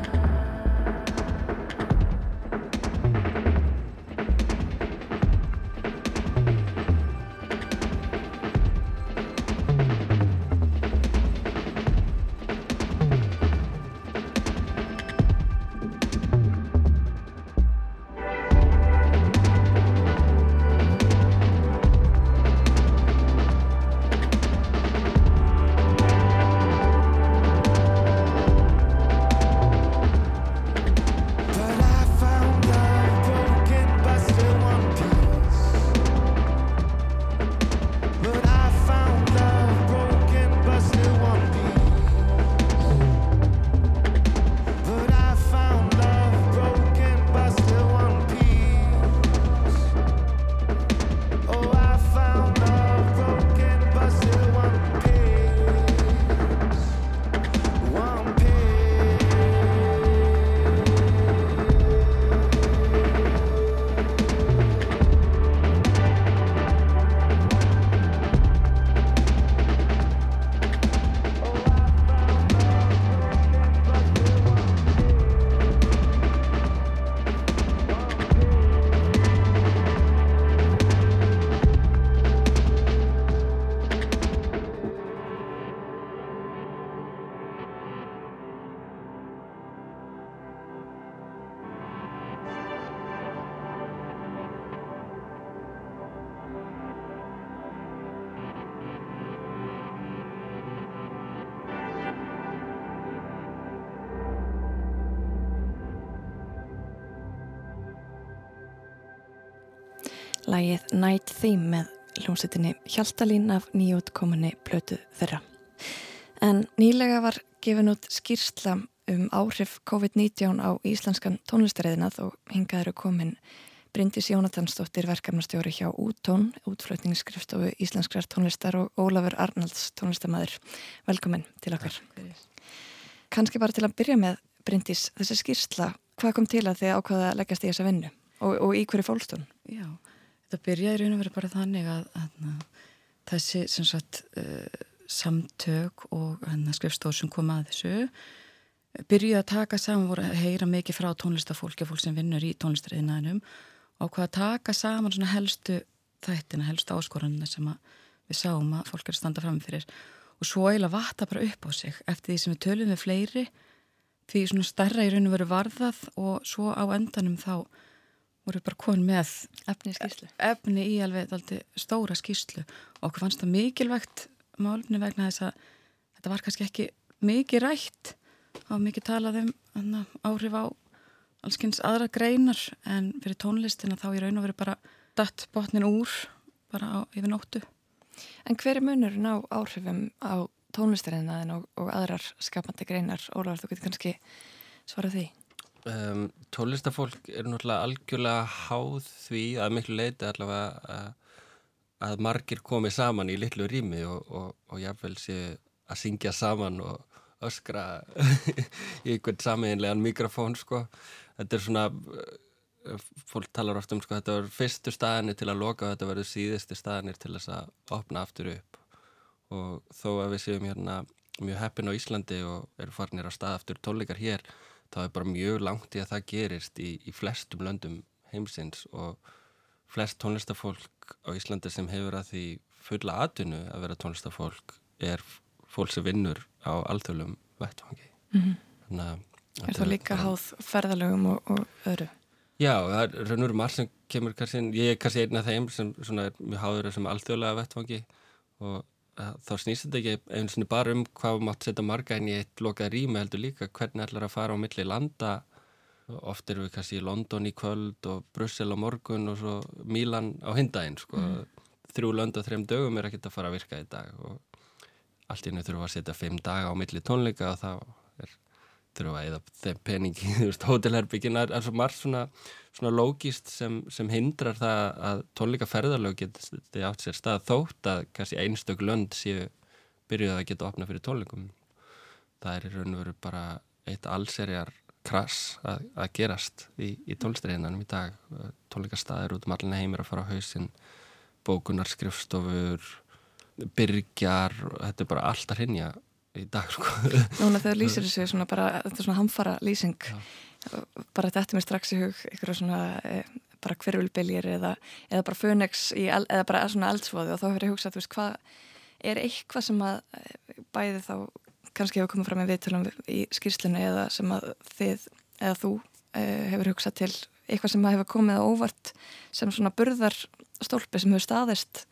Lægið Night Theme með hljómsettinni Hjaltalín af nýjótkominni plötu þeirra. En nýlega var gefin út skýrsla um áhrif COVID-19 á íslenskan tónlistareðinað og hingað eru komin Bryndis Jónatansdóttir verkefnastjóri hjá Útón, útflutningsskrifstofu Íslenskrar tónlistar og Ólafur Arnalds tónlistamæður. Velkomin til okkar. Kanski bara til að byrja með Bryndis, þessi skýrsla, hvað kom til að þið ákvaða að leggjast í þessa vinnu og, og í hverju fólkstun? Já, þetta byrjaði raun og verið bara þannig að, að þessi sagt, uh, samtök og skrifstof sem kom að þessu byrjuði að taka saman voru að heyra mikið frá tónlistafólki fólk sem vinnur í tónlistariðnaðinum og hvað að taka saman svona helstu þættina, helstu áskoranina sem við sáum að fólk er að standa fram fyrir. Og svo eiginlega vata bara upp á sig eftir því sem við tölum við fleiri því svona starra í raun og veru varðað og svo á endanum þá voru bara konið með efni skýrslu efni í alveg stóra skýrslu og okkur fannst það mikilvægt málumni vegna þess að þetta var kannski ekki mikið rætt og mikið talað um áhrif á allskyns aðra greinar en fyrir tónlistina þá ég raun og verið bara datt botnin úr bara á yfir nóttu. En hver er munurinn á áhrifum á tónlistarinnaðin og, og aðrar skapandi greinar? Ólar, þú getur kannski svarað því. Um, tónlistafólk er náttúrulega algjörlega háð því að miklu leiti allavega að, að margir komi saman í litlu rými og, og, og jáfnvel sé að syngja saman og öskra [LAUGHS] í einhvern samiðinlegan mikrofón sko. Þetta er svona eh, fólk talar ofta um sko þetta var fyrstu staðinni til að loka og þetta verður síðustu staðinni til þess að opna aftur upp. Og þó að við séum hérna mjög heppin á Íslandi og eru farinir að staða aftur tónleikar hér þá er bara mjög langt í að það gerist í, í flestum löndum heimsins og flest tónlistafólk á Íslandi sem hefur að því fulla atvinnu að vera tónlistafólk er fólk sem vinnur á alþjóðlum vettfangi mm -hmm. Er það líka háð ferðalögum og, og öðru? Já, það er raun og veru marg sem kemur kannski, ég er kannski einn af þeim sem er mjög háður þessum alþjóðlega vettfangi og þá snýst þetta ekki eins og bara um hvað maður setja marga inn í eitt lokað rými heldur líka hvernig ætlar að fara á milli landa oft eru við kannski í London í kvöld og Brussel á morgun og svo Mílan á hindaginn sko. mm. þrjú lönd og þrejum dögum er ekkert að fara að virka í dag og allt í nöðu þurfum að setja fimm daga á milli tónleika og þá er þurfa að eða peningi, þú veist, [LAUGHS] hótelherbyggina er svo margt svona, svona lógist sem, sem hindrar það að tónleika ferðarlög geti átt sér stað þótt að kannski einstök lönd séu byrjuð að geta opna fyrir tónleikum það er í raun og veru bara eitt allserjar krass að, að gerast í, í tónlistreininanum í dag tónleikastæðir út um allir heimir að fara á hausin bókunar, skrifstofur byrgjar, þetta er bara allt að hrinja í dag sko. Núna þegar lýsir [LAUGHS] þessu svona bara, þetta er svona hamfara lýsing Já. Bara þetta mér strax í hug eitthvað svona e, bara hverjulbiljir eða, eða bara fönex eða bara svona eldsvoði og þá hefur ég hugsað veist hvað er eitthvað sem að e, bæði þá kannski hefur komið fram með viðtölum í skýrslinu eða sem að þið eða þú e, hefur hugsað til eitthvað sem hefur komið á óvart sem svona burðar stólpi sem hefur staðist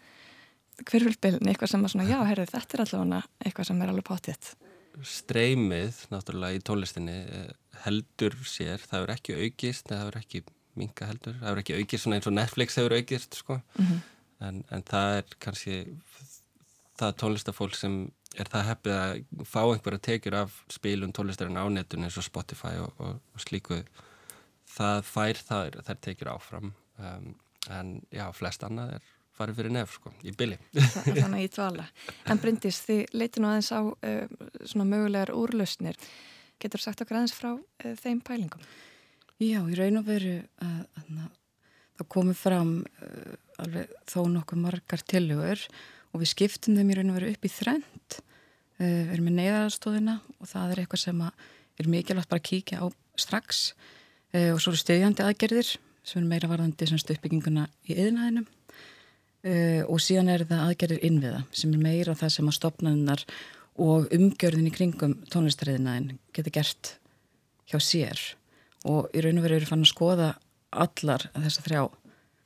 hverfylgbilin, eitthvað sem er svona, já, [LAUGHS] herru, þetta er allavega eitthvað sem er alveg pottitt. Streymið, náttúrulega, í tónlistinni eh, heldur sér, það er ekki aukist, það er ekki minga heldur, það er ekki aukist svona eins og Netflix hefur aukist, sko, mm -hmm. en, en það er kannski það tónlistafólk sem er það heppið að fá einhverja tekjur af spilum tónlistarinn á netun eins og Spotify og, og, og slíku, það fær það, er tekjur áfram, um, en já, flest annað er farið fyrir nefn sko, í byli. Þannig í tvala. En Bryndis, þið leytinu aðeins á uh, svona mögulegar úrlausnir. Getur sagt okkar aðeins frá uh, þeim pælingum? Já, í raun og veru að það komið fram uh, alveg þó nokkuð margar tilhugur og við skiptum þeim í raun og veru upp í þrend. Við erum með neyðarstóðina og það er eitthvað sem er mikilvægt bara að kíkja á strax og svo eru stöðjandi aðgerðir sem er meira varðandi uppbygginguna í yðinæðinum Uh, og síðan er það aðgerðir innviða sem er meira það sem að stopnaðunar og umgjörðin í kringum tónlistariðinaðin getur gert hjá sér og í raun og veru eru fann að skoða allar þessar þrjá,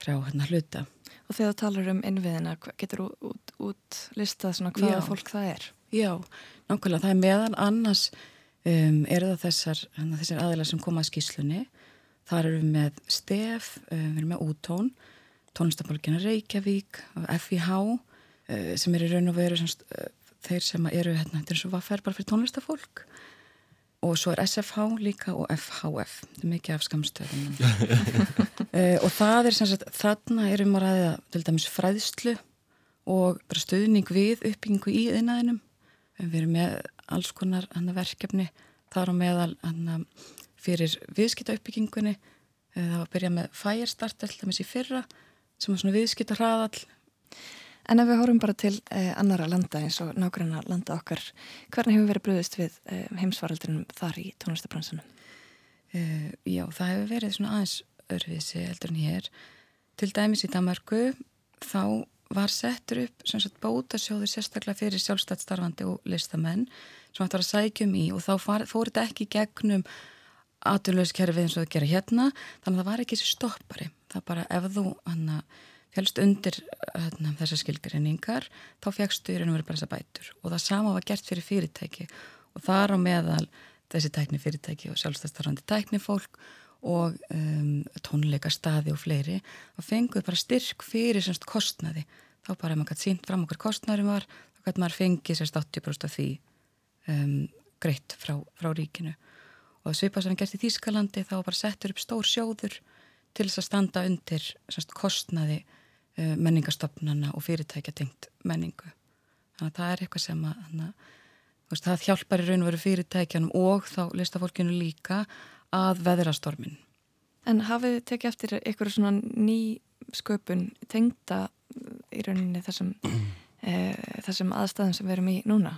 þrjá hérna, hluta. Og þegar þú talar um innviðina, getur þú út, út listað svona hvaða Já. fólk það er? Já, nákvæmlega, það er meðan annars um, eru það þessar, hérna, þessar aðeila sem koma að skýslunni, þar eru við með stef, um, við erum með úttón tónlistabólkina Reykjavík FIH uh, sem er í raun og veru semst, þeir sem eru hérna, þetta er eins og hvað fer bara fyrir tónlistafólk. Og svo er SFH líka og FHF þetta er mikið af skamstöðum uh, [LAUGHS] [LAUGHS] og það er sem sagt þarna erum að ræða til dæmis fræðslu og bara stuðning við uppbyggingu í þinnaðinum við erum með alls konar verkefni þar á meðal hana, fyrir viðskipta uppbyggingunni það var að byrja með Firestart alltaf með sér fyrra sem var svona viðskipta hraðall En ef við horfum bara til eh, annara landa eins og nákvæmna landa okkar, hvernig hefur verið bröðist við eh, heimsvaraldrinum þar í tónlistabransunum? Uh, já, það hefur verið svona aðeins örfiðsi heldur en hér. Til dæmis í Danmarku þá var settur upp sagt, bótasjóður sérstaklega fyrir sjálfstættstarfandi og listamenn sem ætti að sækjum í og þá fór þetta ekki gegnum aturlauskerfið eins og það gera hérna þannig að það var ekki þessi stoppari. Það bara ef þú hann að félst undir hérna, þessar skilgreiningar þá fegstu í raun og verið bara þessa bætur. Og það sama var gert fyrir fyrirtæki. Og þar á meðal þessi tækni fyrirtæki og sjálfstæðstarfandi tæknifólk og um, tónleika staði og fleiri og fenguð bara styrk fyrir semst kostnaði. Þá bara ef maður gæti sínt fram okkar kostnaðurum var þá gæti maður fengið semst 80% af því um, greitt frá, frá ríkinu. Og svipað sem við gert í Þýskalandi þá bara settur upp stór sjóður til þess að standa undir semst kostnaði menningastofnana og fyrirtækja tengt menningu. Þannig að það er eitthvað sem að, hana, veist, það hjálpar í raun og veru fyrirtækjanum og þá listafólkinu líka að veðrastormin. En hafið þið tekið eftir eitthvað svona ný sköpun tengta í rauninni þessum, e, [CLEARS THROAT] þessum aðstæðum sem við erum í núna?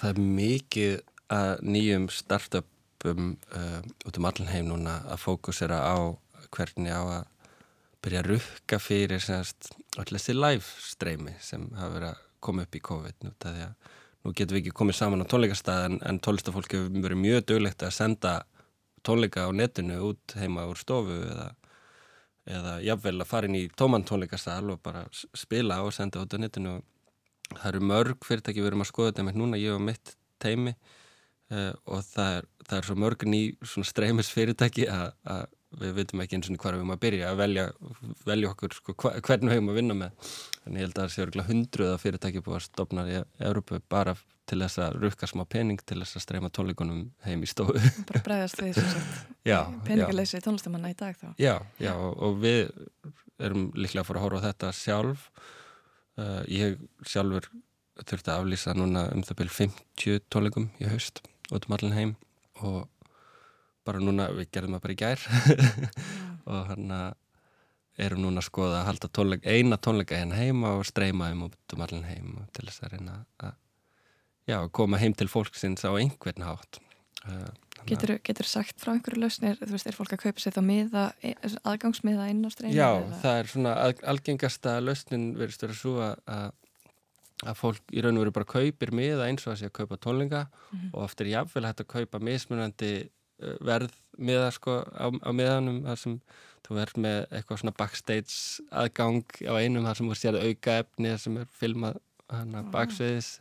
Það er mikið að nýjum startupum uh, út um allan heim núna að fókusera á hvernig á að byrja að rukka fyrir allir þessi live streymi sem hafa verið að koma upp í COVID. Nú, nú getum við ekki komið saman á tónleikastað en, en tólistafólk hefur verið mjög döglegt að senda tónleika á netinu út heima úr stofu eða, eða jafnvel að fara inn í tóman tónleikastað og bara spila og senda út á netinu. Það eru mörg fyrirtæki við erum að skoða þetta með núna ég og mitt teimi uh, og það er, það er svo mörg ný streymis fyrirtæki að við veitum ekki eins og hvað við höfum að byrja að velja, velja okkur sko, hva, hvernig við höfum að vinna með. En ég held að það séu hundruða fyrirtæki búið að stopna í Európu bara til þess að rukka smá pening til þess að streyma tónleikunum heim í stofu. Bara bregðast við [LAUGHS] peningaleysi tónlistamanna í dag þá. Já, já og, og við erum líklega að fara að horfa á þetta sjálf. Uh, ég sjálfur þurfti að aflýsa núna um það byrjum 50 tónleikum í haust út um allan heim og bara núna, við gerðum það bara í gær [LAUGHS] og hann erum núna að skoða að halda tónleika, eina tónleika hérna heima og streyma um út um allan heim til þess að reyna að já, koma heim til fólksins á einhvern hátt uh, Getur þú sagt frá einhverju lausnir, þú veist, er fólk að kaupa sér þá miða, aðgangsmiða inn á streymi? Já, eða? það er svona að, algengasta lausnin verist vera svo að að fólk í raun og veru bara kaupir miða eins og að sé að kaupa tónleika mm -hmm. og oftir jáfnvel hægt að kaupa mismunandi Eh, verð miða sko á, á miðanum þar sem þú verð með eitthvað svona backstage aðgang á einum þar sem þú sér auka efni sem er filmað hana ah. baksviðis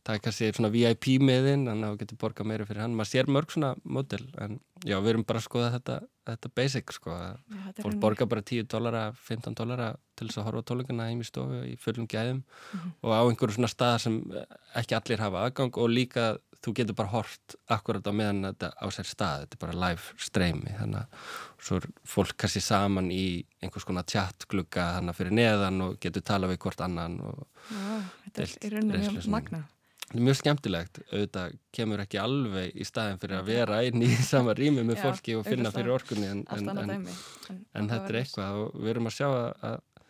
það er kannski svona VIP miðin þannig að þú getur borgað meira fyrir hann maður sér mörg svona mótil en já við erum bara að skoða þetta, þetta basic sko já, fólk borgar bara 10 dólara 15 dólara til þess að horfa tóluguna heim í stofu í fullum gæðum mm -hmm. og á einhverju svona staðar sem ekki allir hafa aðgang og líka þú getur bara hort akkurat á meðan þetta á sér stað, þetta er bara live streymi þannig að svo er fólk kannski saman í einhvers konar tjattglugga þannig að fyrir neðan og getur tala við hvort annan og Já, Þetta er í rauninu mjög magna er mjög skemmtilegt, auðvitað kemur ekki alveg í staðin fyrir að vera einn í [LAUGHS] sama rými með fólki og finna fyrir orkunni en, en, en, en þetta er eitthvað og við erum að sjá að, að,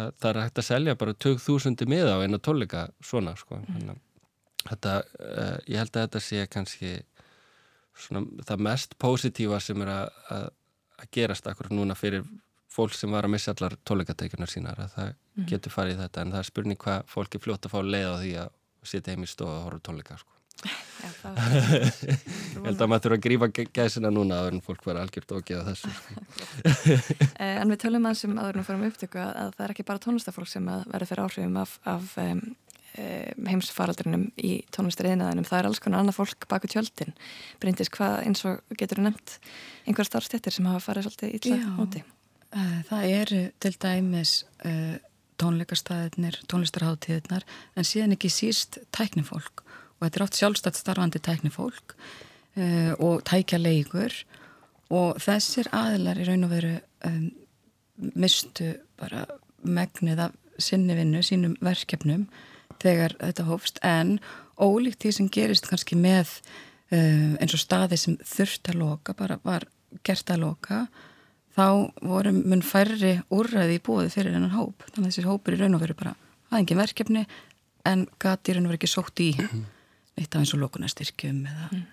að það er hægt að selja bara 2000 miða á eina tólika svona sko, mm þetta, uh, ég held að þetta sé kannski svona, það mest pósitífa sem er að, að, að gerast akkur núna fyrir fólk sem var að missa allar tónleikateikunar sínar að það mm. getur farið þetta en það er spurning hvað fólk er fljótt að fá leið á því að sitja heim í stofu og horfa tónleika sko. [LAUGHS] [LAUGHS] Ég held að maður þurfa að grífa gæsina núna að fólk vera algjört og geða þessu sko. [LAUGHS] eh, En við tölum að sem aðurinn fyrir um upptöku að það er ekki bara tónlistafólk sem verður fyrir áhrifum af, af um, heimsfaraldrinum í tónlistariðnaðinum. Það er alls konar annað fólk baku tjöldin. Bryndis, hvað eins og getur nefnt einhver starfstættir sem hafa farið svolítið illa úti? Uh, það eru til dæmis uh, tónleikastæðinir, tónlistarháttíðinar en síðan ekki síst tæknifólk. Og þetta er oft sjálfstætt starfandi tæknifólk og tækja leikur og þessir aðilar í raun og veru um, mistu bara megnið af sinni vinnu, sínum verkefnum þegar þetta hófst en ólíkt því sem gerist kannski með uh, eins og staði sem þurft að loka, bara var gert að loka þá voru mun færri úrræði í búið fyrir hennan hóp þannig að þessir hópur í raun og veru bara aðengin verkefni en gati í raun og veru ekki sótt í neitt af eins og lókunastyrkjum eða, mm.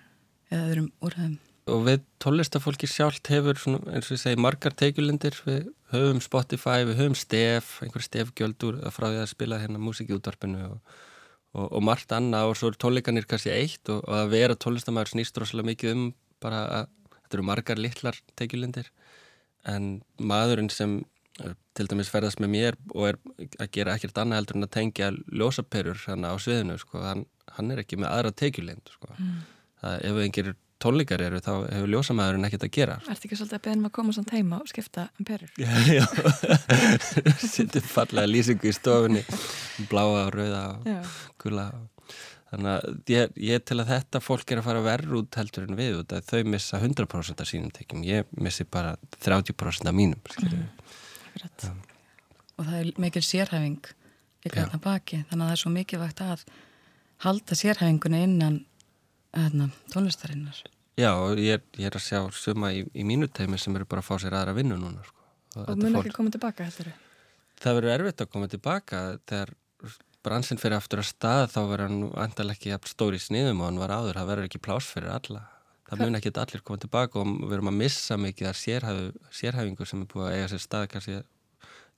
eða öðrum úrræðum Og við tólistafólki sjálft hefur svona, eins og ég segi margar teikulindir við höfum Spotify, við höfum stef einhver stefgjöldur frá því að spila hérna músiki útvarpinu og, og, og margt annað og svo er tónleikanir kannski eitt og, og að vera tólistamæður snýst rosalega mikið um bara að þetta eru margar litlar teikulindir en maðurinn sem eh, til dæmis ferðast með mér og er að gera ekkert annað heldur en að tengja ljósaperur hérna á sviðinu sko, hann, hann er ekki með aðra teikjulind sko. mm. það, ef einhverjir tónleikar eru þá hefur ljósamæðurinn ekkert að gera. Er þetta ekki svolítið að beða um að koma svona teima og skipta um perur? Já, já. [LAUGHS] Sittir fallega lýsingu í stofunni bláa og rauða og gula. Þannig að ég, ég til að þetta fólk er að fara verður út heldur en við út að þau missa 100% af sínum tekjum. Ég missi bara 30% af mínum mm. og það er mikil sérhæfing þarna baki þannig að það er svo mikilvægt að halda sérhæfinguna innan hérna, tónlistarinnar Já, ég, ég er að sjá suma í, í mínu teimi sem eru bara að fá sér aðra vinnu núna sko. Og, mun ekki koma tilbaka, heldur þau? Það verður erfitt að koma tilbaka þegar bransinn fyrir aftur að stað þá verður hann andalega ekki stóri sniðum og hann var áður, það verður ekki plás fyrir alla það mun ekki allir koma tilbaka og við erum að missa mikið að sérhæfu, sérhæfingu sem er búið að eiga sér stað kannski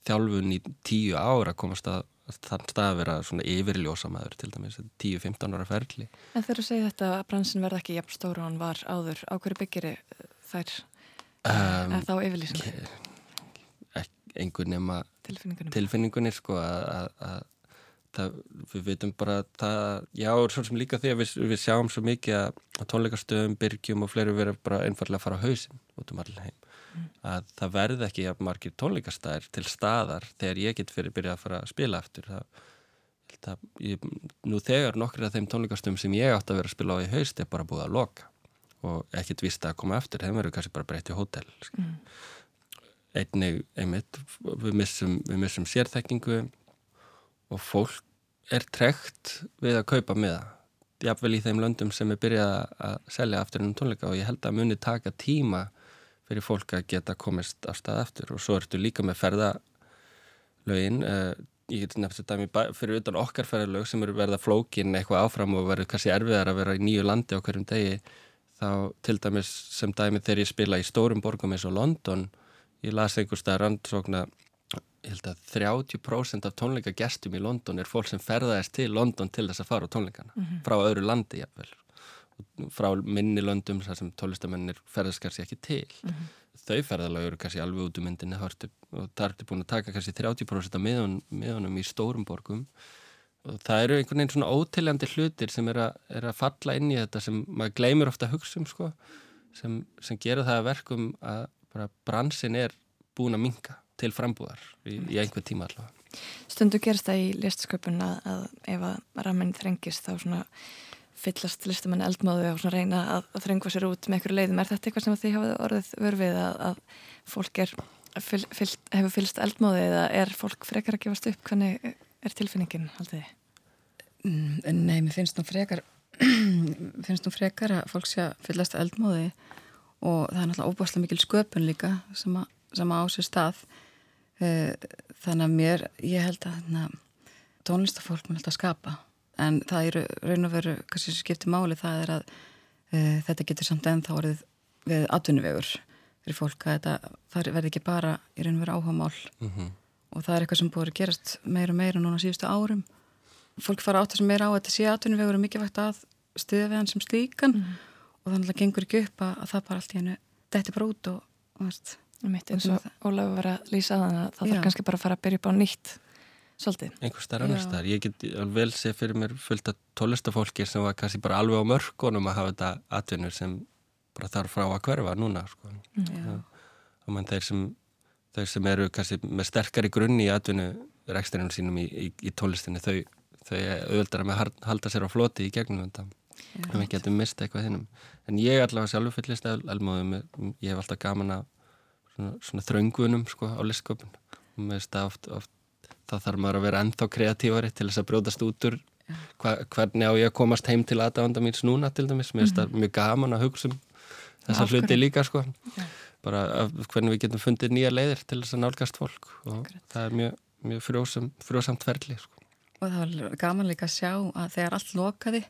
þjálfun í tíu ára komast að þann stað að vera svona yfirljósamæður til dæmis 10-15 ára ferli. En þegar þú segir þetta að bransin verða ekki jafn stóru og hann var áður, á hverju byggir þær um, þá yfirlýsing? Engur nema tilfinningunni, tilfinningunni sko, að það, við veitum bara það, já, svo sem líka því að við, við sjáum svo mikið að tónleikastöðum, byrgjum og fleiri verður bara einfallega að fara á hausin út um allir heim að það verði ekki að margir tónleikastæðir til staðar þegar ég get fyrir byrja að fara að spila aftur. Það, það, ég, nú þegar nokkur af þeim tónleikastöðum sem ég átt að vera að spila á í haust er bara búið að loka og ekkert vist að koma eftir þeim verður kannski bara breytt í hótel mm. einnig einmitt við missum, við missum sérþekkingu og fólk er trekt við að kaupa með það jafnvel í þeim löndum sem er byrjað að selja aftur ennum tónleika og ég held að muni taka tíma fyrir fólk að geta komist af stað eftir og svo ertu líka með ferðalögin uh, ég get nefnt þetta fyrir utan okkar ferðalög sem eru verða flókin eitthvað áfram og verður kannski erfiðar að vera í nýju landi á hverjum degi þá til dæmis sem dæmi þegar ég spila í stórum borgum eins og London ég las einhver stað rannsókna ég held að 30% af tónleikagestum í London er fólk sem ferðaðist til London til þess að fara á tónleikana mm -hmm. frá öðru landi jafnvel frá minni löndum þar sem tólistamennir ferðast kannski ekki til. Mm -hmm. þau ferðalega eru kannski alveg út um myndinni og það ertu búin að taka kannski 30% af miðun, miðunum í stórum borgum. Og það eru einhvern veginn svona ótiljandi hlutir sem er, a, er að falla inn í þetta sem maður gleymir ofta að hugsa um sko, sem, sem gera það að verkum að bransin er búin að minga til frambúðar í, í einhver tíma allavega. Stundu gerst það í listsköpun að, að ef að ramin þrengist þá svona fyllast listamenn eldmáðu og reyna að, að þrengva sér út með einhverju leiðum. Er þetta eitthvað sem þið hafið orðið vörfið að, að fólk er, fyll, fyll, hefur fyllst eldmáðu eða er fólk frekar að gefast upp? Hvernig er tilfinningin, haldið þið? Mm, nei, mér finnst nú frekar [CLEARS THROAT] finnst nú frekar að fólk sé að fyllast eldmáði og það er náttúrulega óbúslega mikil sköpun líka sem að, sem á sér stað eh, þannig að mér, ég held að tónlistafólk mér held að skapa en það er raun og veru, kannski sem skiptir máli það er að e, þetta getur samt ennþá orðið við atvinnuvegur fyrir fólk að þetta það verði ekki bara í raun og veru áhagamál mm -hmm. og það er eitthvað sem búið að gerast meira og meira núna síðustu árum. Fólk fara átt að sem meira á að þetta sé atvinnuvegur er mikið vægt að stuða við hann sem slíkan. Mm -hmm. og þannig að það gengur ekki upp að, að það bara allt í hennu detti bara út og, og eins og Ólaf var að lýsa að það það þarf kannski bara að fara að byrja upp á nýtt Svolítið. Einhver starf annar starf. Ég get vel sé fyrir mér fullt af tólistafólki sem var kannski bara alveg á mörkunum að hafa þetta atvinnur sem bara þarf frá að hverfa núna sko. Þannig að þeir sem þau sem eru kannski með sterkari grunni í atvinnu reksturinnum sínum í, í, í tónlistinni þau, þau auðvöldar að með halda sér á floti í gegnum þetta. Ef við getum mista eitthvað hinnum en ég allavega sjálfur fyllist elmóðum ég hef alltaf gaman að svona, svona þröngunum sko á listkopun og mér finnst það oft, oft þá þarf maður að vera ennþá kreatívari til þess að bróðast út úr hva, hvernig á ég að komast heim til aðdavanda míns núna til dæmis, mér finnst það mm -hmm. mjög gaman að hugsa um þessa Afhverjum. hluti líka sko Já. bara hvernig við getum fundið nýja leiðir til þess að nálgast fólk og Akkurat. það er mjög, mjög frjósam, frjósamt ferli sko. og það var gaman líka að sjá að þegar allt lokaði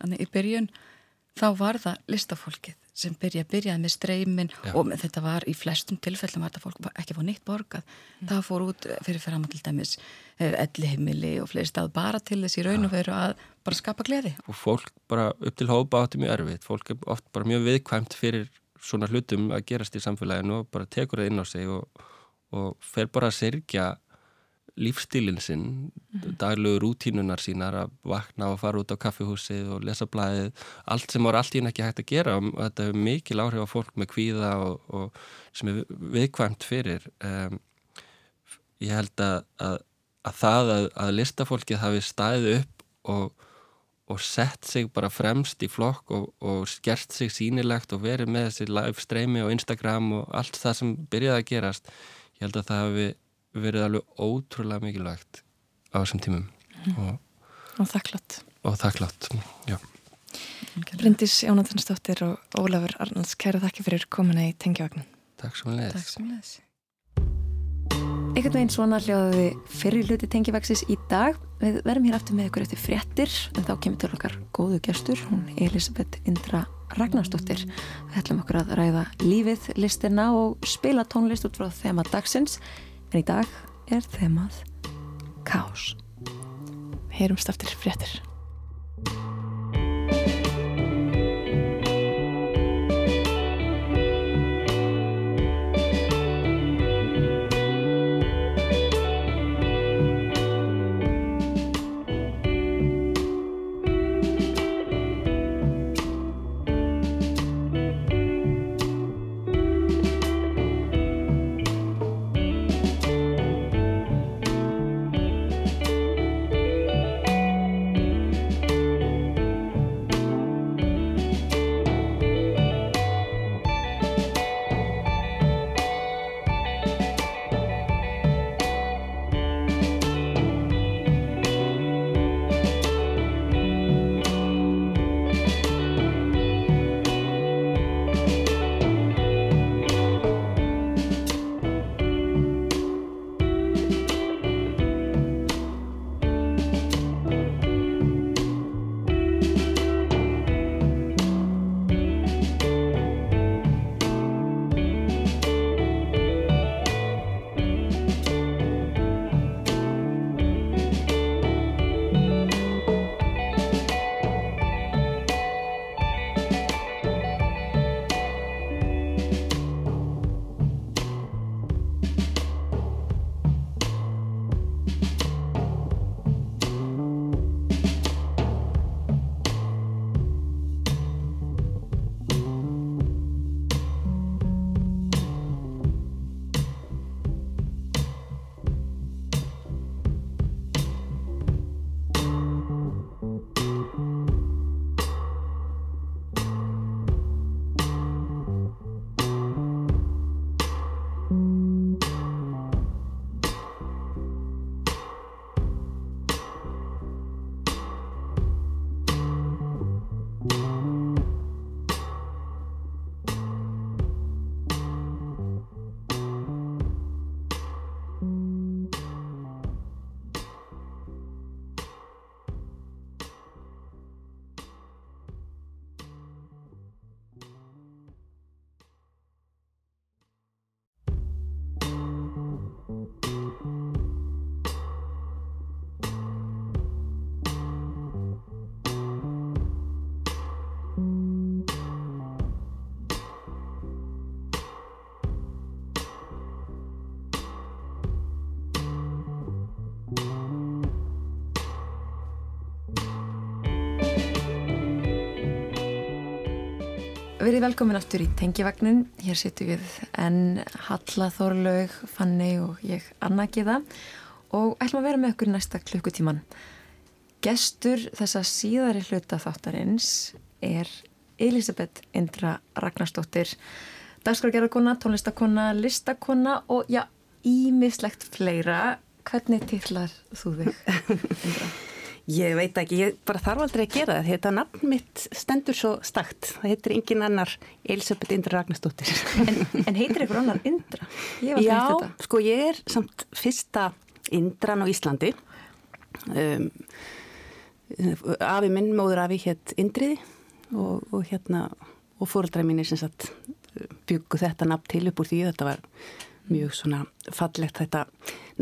Þannig í byrjun þá var það listafólkið sem byrja, byrjaði með streymin Já. og þetta var í flestum tilfellum þetta fólk ekki fór nýtt borgað mm. það fór út fyrir að til dæmis eh, ellihimili og fleiri stað bara til þess í raun og veru að bara skapa gleði og fólk bara upp til hópa átti mjög erfitt fólk er oft bara mjög viðkvæmt fyrir svona hlutum að gerast í samfélaginu og bara tekur það inn á sig og, og fer bara að sirkja lífstílinn sinn, mm. daglugur rútínunar sínar að vakna og fara út á kaffihúsið og lesa blæðið, allt sem voru allt ín ekki hægt að gera og þetta hefur mikil áhrif á fólk með kvíða og, og sem er viðkvæmt fyrir. Um, ég held að, að, að það að, að listafólkið hafi stæðið upp og, og sett sig bara fremst í flokk og, og gert sig sínilegt og verið með þessi live streymi og Instagram og allt það sem byrjaði að gerast, ég held að það hafi verið alveg ótrúlega mikilvægt á þessum tímum. Mm. og, og þakklátt og þakklátt, já. Bryndis Jónatansdóttir og Ólafur Arnalds, kæra þakki fyrir komuna í Tengjavagnin Takk svo með Ekkert veginn svona hljóðaði fyrir hluti Tengjavagsis í dag. Við verðum hér aftur með ykkur eftir fréttir en þá kemur til okkar góðu gestur hún Elisabeth Indra Ragnarsdóttir. Við ætlum okkur að ræða lífið, listina og spila tónlist út frá þema dagsins en í dag er þemað Kás. Heyrumst aftur fréttir. Verið velkomin aftur í Tengivagnin. Hér sittum við enn Halla Þorlaug, Fanni og ég Anna Gíða og ætlum að vera með okkur næsta klukkutíman. Gestur þessa síðari hluta þáttarins er Elisabeth Indra Ragnarstóttir, dagskrargerðarkona, tónlistakona, listakona og já, ímislegt fleira. Hvernig tillar þú þig, Indra? [LAUGHS] Ég veit ekki, ég bara þarf aldrei að gera það. Þetta nafn mitt stendur svo stakt. Það heitir engin annar Elisabeth Indra Ragnarstóttir. En, en heitir ykkur annar Indra? Já, sko ég er samt fyrsta Indran á Íslandi. Um, afi minn, móður afi, hétt Indriði og, og hérna, og fóröldræði mín er sem sagt byggu þetta nafn til upp úr því þetta var mjög svona fallegt þetta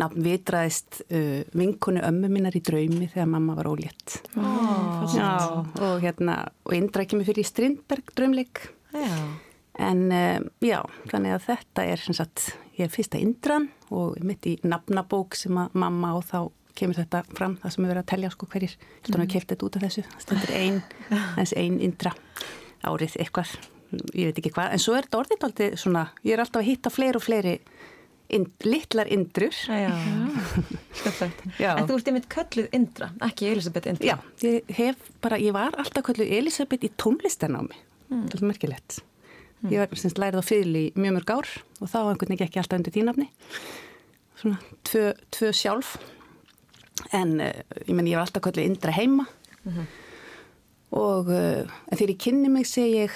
nafn. Vitraðist uh, vinkonu ömmu minnar í draumi þegar mamma var ólétt. Oh, Já, og hérna og Indra ekki mig fyrir í Strindberg draumleik. Já. en uh, já, þannig að þetta er sem sagt, ég er fyrsta Indran og mitt í nafnabók sem að mamma og þá kemur þetta fram það sem er verið að telja sko hverjir. Mm. að kemta þetta út af þessu, það stendur ein [LAUGHS] þessi ein Indra árið eitthvað. Ég veit ekki hvað, en svo er þetta orðið aldrei svona, ég er alltaf að hitta fleiri og fleiri ind, litlar indrur. Já, Já. En þú ert einmitt kölluð Indra, ekki Elisabeth Indra. Já, ég hef bara, ég var alltaf kölluð Elisabeth í tónlistanámi. Mm. þetta er merkilegt. Mm. ég var semst lærið á í mjög mörg ár og þá einhvern veginn ekki alltaf undir tínafni svona tvö, tvö sjálf. En uh, ég menn ég var alltaf kölluð Indra heima. Mm -hmm. og uh, þegar ég kynni mig segi ég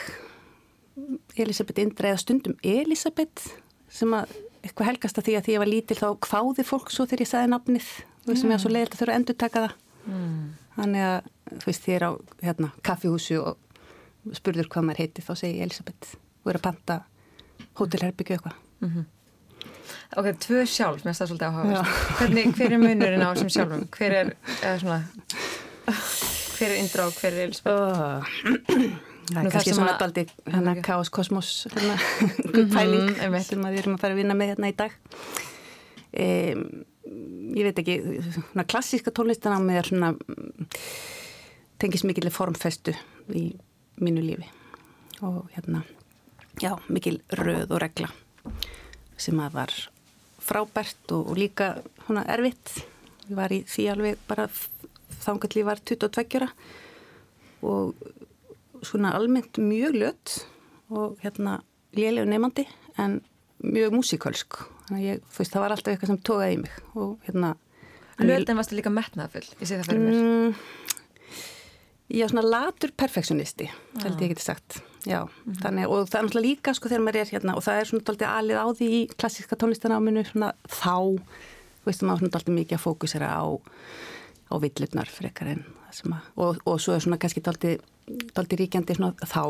Elisabeth Indra eða stundum Elisabeth sem að eitthvað helgast að því að því ég var lítil þá kváði fólk svo þegar ég sagði nafnið þú veist sem ég á svo leiðilegt að þurfa að endur taka það mm. þannig að þú veist ég er á hérna, kaffihúsu og spurður hvað maður heiti þá segi ég Elisabeth og er að panta hótelherbyggju eitthvað mm -hmm. Ok, tvö sjálf, mér það svolítið áhuga Hvernig, hver er munurinn á [LAUGHS] þessum sjálfum? Hver er, eða svona hver er Indra og hver er Elisabeth? Það er kannski svona daldi hérna Kaos Kosmos hérna, [LAUGHS] pæling mm -hmm, sem við erum að fara að vinna með hérna í dag. Um, ég veit ekki svona klassíska tónlistan á mig er svona tengis mikil formfestu í mínu lífi. Og hérna já, mikil röð og regla sem að var frábært og, og líka svona erfitt. Ég var í því alveg bara þángalli var 22 og svona almennt mjög lött og hérna lélega nefandi en mjög músikalsk þannig að ég, þú veist, það var alltaf eitthvað sem tókaði í mig og hérna Lött en varstu líka metnaðfull, ég sé það fyrir mér mm, Já, svona latur perfektionisti, ah. held ég geti sagt Já, mm -hmm. þannig, og það er náttúrulega líka sko þegar maður er hérna, og það er svona alltaf alið á því í klassíska tónlistanáminu svona þá, veist, maður svona alltaf mikið að fókusera á á villirnar frekar en það sem að og, og svo er svona kannski alltaf daldi ríkjandi svona þá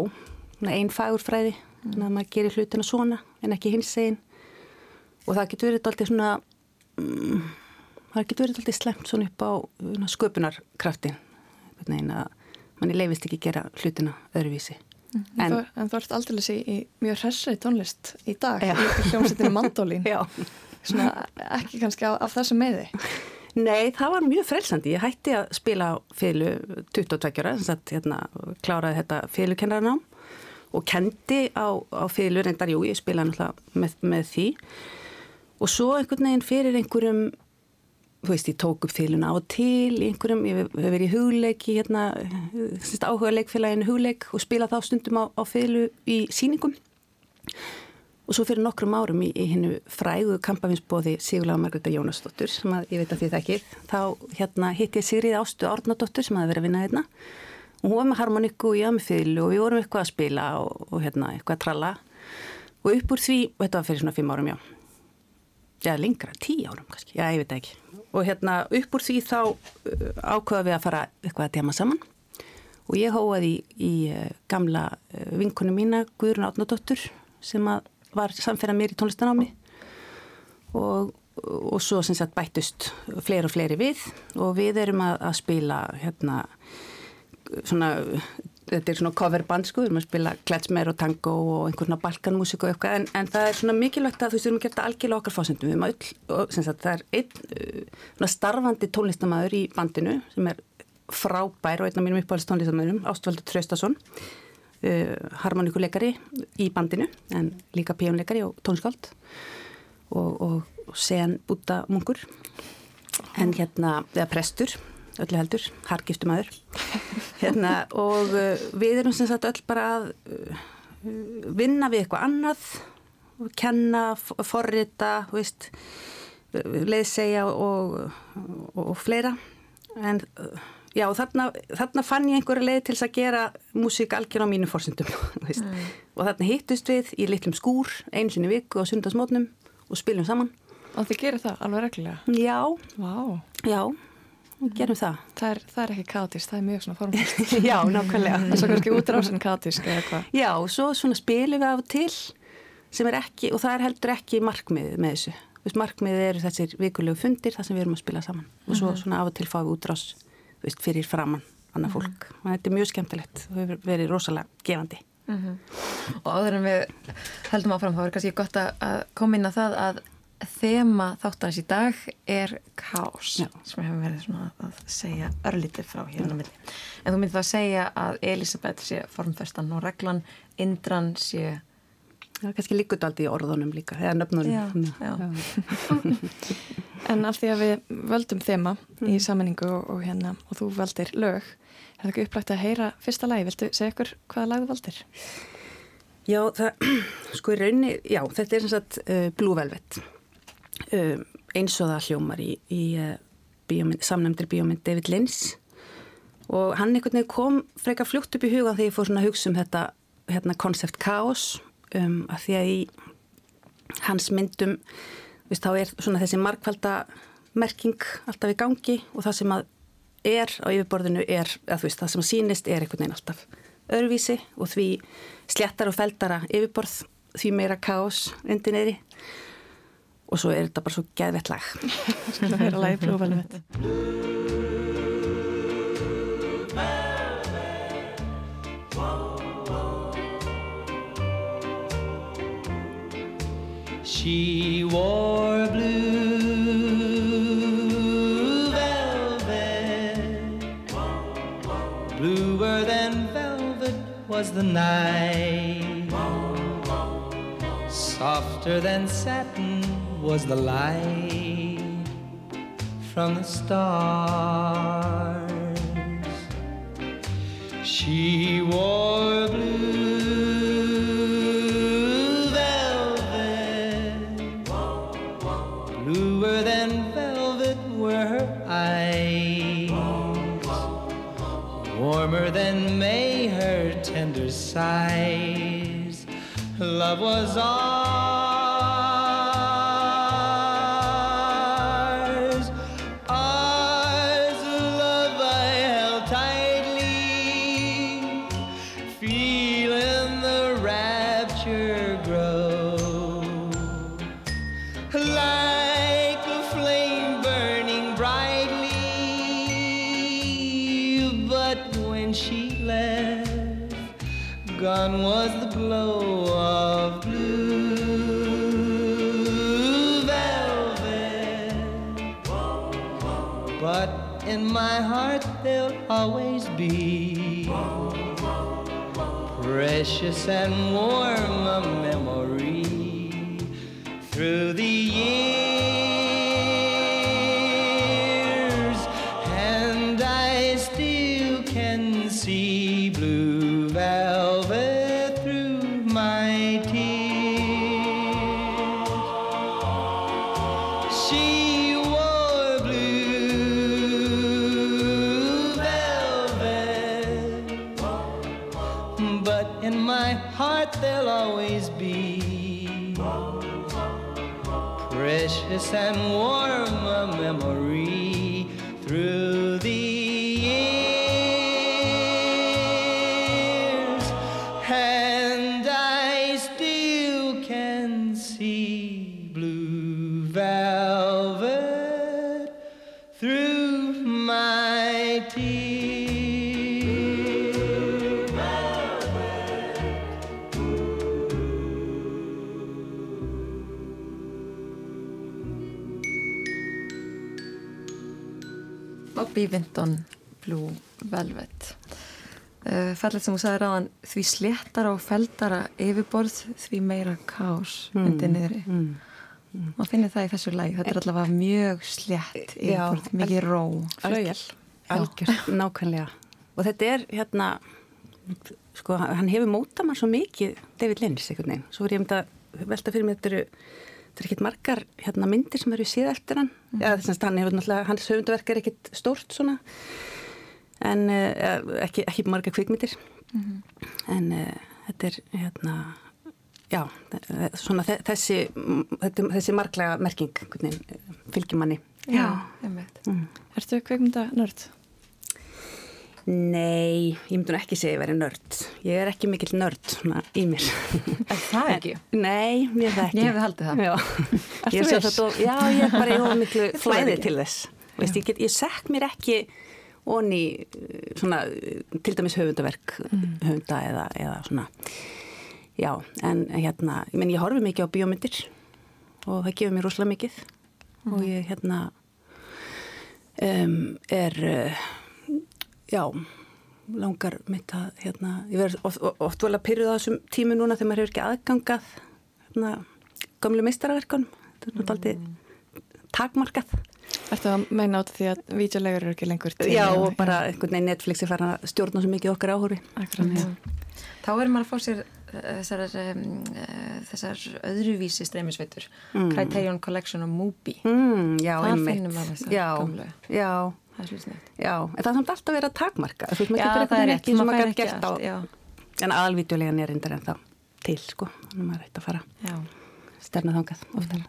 einn fagurfræði mm. þannig að maður gerir hlutina svona en ekki hins einn og það getur verið daldi svona um, það getur verið daldi slemt svona upp á svona, sköpunarkraftin en að manni leifist ekki gera hlutina öðruvísi. Mm. En, en, en þú ert aldrei í, í mjög hressari tónlist í dag í hljómsveitinu Mandolín. [LAUGHS] Svona ekki kannski af, af þessu meði [LAUGHS] Nei, það var mjög frelsandi. Ég hætti að spila fylgu 22 ára, þess að hérna, kláraði þetta fylgukennarnám og kendi á, á fylgur, reyndar jú, ég spilaði náttúrulega með, með því og svo einhvern veginn fyrir einhverjum, þú veist, ég tók upp fylguna á til, einhverjum, ég hef verið í hugleik í hérna, áhuga leikfélaginu hugleik og spila þá stundum á, á fylgu í síningum Og svo fyrir nokkrum árum í, í hennu frægu kampafinsbóði Sigurlega Margreta Jónasdóttur sem að, ég veit að því það ekki, þá hérna hitt ég Sigrið Ástu Árnadóttur sem að vera að vinna hérna. Og hún var með var með fylg og við vorum eitthvað að spila og, og hérna eitthvað að tralla. Og upp úr því, þetta var fyrir svona fimm árum já, já lengra, tí árum kannski, já ég veit ekki. Og hérna upp úr því þá uh, ákvaða við að fara eitthvað að djama saman. Og ég hóaði í, í uh, gamla uh, vinkunum mína Guðrun Átnadóttur sem að var samferðað mér í tónlistanámi og, og svo sem sagt bættust fleiri og fleiri við og við erum að, að spila hérna svona þetta er svona coverband sko, við erum að spila kletsmer og tango og einhvern veginn balkanmusik og eitthvað en, en það er svona mikilvægt að þú veist við erum að gera þetta algjörlega okkar fásendum, við erum öll og sem sagt það er einn uh, starfandi tónlistamæður í bandinu sem er frábær og einn af mínum uppáhalds tónlistamæðurum, Ástvaldur Traustason. uh, harmoníkuleikari í bandinu en líka píjónleikari og tónskáld og, og, og sen búta munkur en hérna, eða prestur öllu heldur, hargiftumæður [LAUGHS] hérna og uh, við erum sem sagt öll bara að uh, vinna við eitthvað annað kenna, forrita veist, leiðsegja og, og, fleira. En já þarna, þarna fann ég einhverja leið til að gera músík algjör á mínu fórsendum [LAUGHS] mm. og þarna hittust við í litlum skúr einu sinni viku á sundagsmótnum og spilum saman Og þið gerir það alveg reglulega? Já, Vá. já við gerum það. Það er, það er ekki kaotist, það er mjög svona formast. [LAUGHS] Já, nákvæmlega. Það er svo kannski útrásin kaotisk eða hvað. Já, og svo svona spilum við af og til sem er ekki, og það er heldur ekki markmið með þessu. Veist, markmið eru þessir vikulegu fundir þar sem við erum að spila saman og svo Mhm. svona af og til fáum við útrás veist, fyrir framann annað fólk. Og þetta er mjög skemmtilegt og hefur verið rosalega gefandi. Og áður en við heldum áfram þá er kannski gott að koma inn á það að þema þáttarins í dag er kaos Já. sem hefur verið svona að segja örlítið frá hérna milli. En þú myndi það að segja að Elisabeth sé formfestan og reglan, Indran sé Það er kannski líkut aldrei í orðunum líka, eða nöfnunum. Já, já. [LAUGHS] En af því að við völdum þema í sammenningu og, og hérna og þú valdir lög, er það ekki upplægt að heyra fyrsta lagi, viltu segja ykkur hvaða lag þú valdir? Já, það, [CLEARS THROAT] sko í raunni, já, þetta er sem sagt uh, Blue Velvet. Uh, eins og það hljómar í, í uh, bíómynd, samnæmdir bíómynd David Lynch og hann einhvern veginn kom frekar fljótt upp í hugan þegar ég fór svona að hugsa um þetta hérna konsept kaos um, að því að í hans myndum viðst, þá er svona þessi markvalda merking alltaf í gangi og það sem að er á yfirborðinu er, að þú veist, það sem sýnist er einhvern veginn alltaf öðruvísi og því sléttar og feldara yfirborð því meira kaos undir neyri og svo er þetta bara svo geðvett lag Skulum heyra lagi Blue Velvet. She wore blue velvet, bluer than velvet was the night, softer than satin was the light from the stars. She wore blue warmer than May her tender sighs. Love was ours, always be. Precious and warm a memory through the years, Vinton Blue Velvet. Uh, fallið sem þú sagði ráðan því sléttara og feldara yfirborð því meira kás Mm. undir niðri. Mm. maður finnir það í þessu læg þetta er allavega mjög slétt yfirborð, Já, mikið ró. Flauel, algjört, nákvæmlega. Og þetta er hérna sko, hann hefur mótað mann svo mikið David Lynch einhvern veginn. Svo er ég um þetta velta fyrir mig þetta eru þetta er ekkit margar hérna, myndir sem eru síða eftir hann mm. ja, þess að hann hefur náttúrulega hans höfundaverk er ekkit stórt svona en uh, ekki, ekki margar kvikmyndir Mhm. en uh, þetta er hérna já, svona þe- þessi þessi marglega merking eh, fylgir manni Já, einmitt. Mm. Ertu kveikmynda nörd? Nei, ég myndi ekki segja að ég veri nörd. Ég er ekki mikill nörd svona, í mér. Er það ekki? Nei, mér er það ekki. Ég hefði haldið það. Já, [LAUGHS] ég er of- já, ég er bara í of miklu [LAUGHS] flæði til þess. Veist, ég, get, ég sekk mér ekki onni svona, til dæmis höfundaverk höfunda eða, eða svona. Já, en hérna, ég ég horfi mikið á bíómyndir og það gefur mér rosalega mikið og ég hérna um, er já, langar mitt að hérna, ég verð oft, oft vel að pyrja það þessum tímu núna þegar maður hefur ekki aðgangað hérna, gamlu meistaraverkunum. Þetta er náttúrulega takmarkað. Ertu að meina át því að vídeolegur eru ekki lengur til? Já, og bara einhvern veginn Netflix er farin að stjórna svo mikið okkar áhóri Akkurat, Þá er maður að fá sér uh, þessar, um, þessar öðruvísi streymisveitur. Mm. Criterion Collection og Mubi. Mm, Já, Það finnum maður þessar já, gömlu. já, Það er slutnið já, en það er samt alltaf verið að takmarka. Þú veist, maður getur rétt, ekki sem maður ekki gert á. En aðalvídeolegan er reyndar en þá til, sko. Þannig að maður er eitt að fara Já. stefna þangað oftar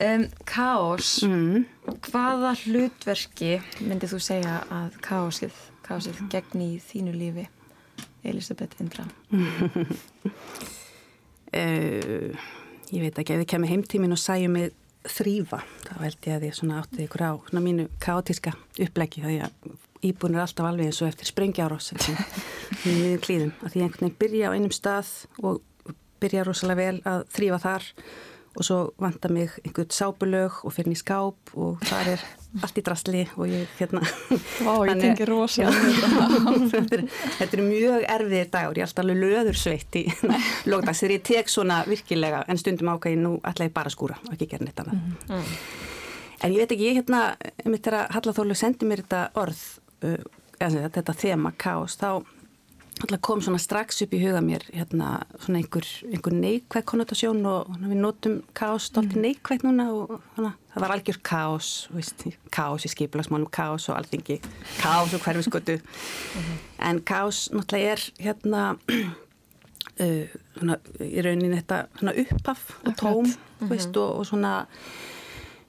um, Kaos. Mm. Hvaða hlutverki myndið þú segja að kaosið, kaosið gegni í þínu lífi Elisabeth Indra? Uh, [LAUGHS] ég veit ekki, ef þið kemur heimtímin og sæju mig þrýfa, þá held ég að ég svona átti ykkur á svona mínu kaotíska uppleggi því að íbúin er alltaf alveg eins og eftir sprengjáros við [LAUGHS] klíðum, að því einhvern veginn byrja á einum stað og byrja rosalega vel að þrýfa þar og svo vantar mig einhvern sápulög og fyrir í skáp og þar er [LAUGHS] allt í drasli og ég hérna Vá, ég tengi Já, [LAUGHS] þetta, er, þetta er mjög erfiðir dagur, ég er alltaf alveg löður sveitt í [LAUGHS] lókdags þegar ég tek svona virkilega en stundum ákvæði nú ætla ég bara skúra og ekki gera neitt annað. Mm. En ég veit ekki, ég hérna, mitt er að Halla Þólu sendi mér þetta orð, uh, eða, þetta þema, kaos, þá alltaf kom svona strax upp í huga mér hérna svona einhver, einhver neikvæð konnotasjón og við notum kaos stolti mm. neikvæð núna og hana, það var algjör kaos, veist, kaos í skipilagsmálum, kaos og alþingi, kaos og hverfiskötu [LAUGHS] en kaos náttúrulega er hérna uh, [CLEARS THROAT] svona, í rauninni þetta svona upphaf og tóm veist, og, og svona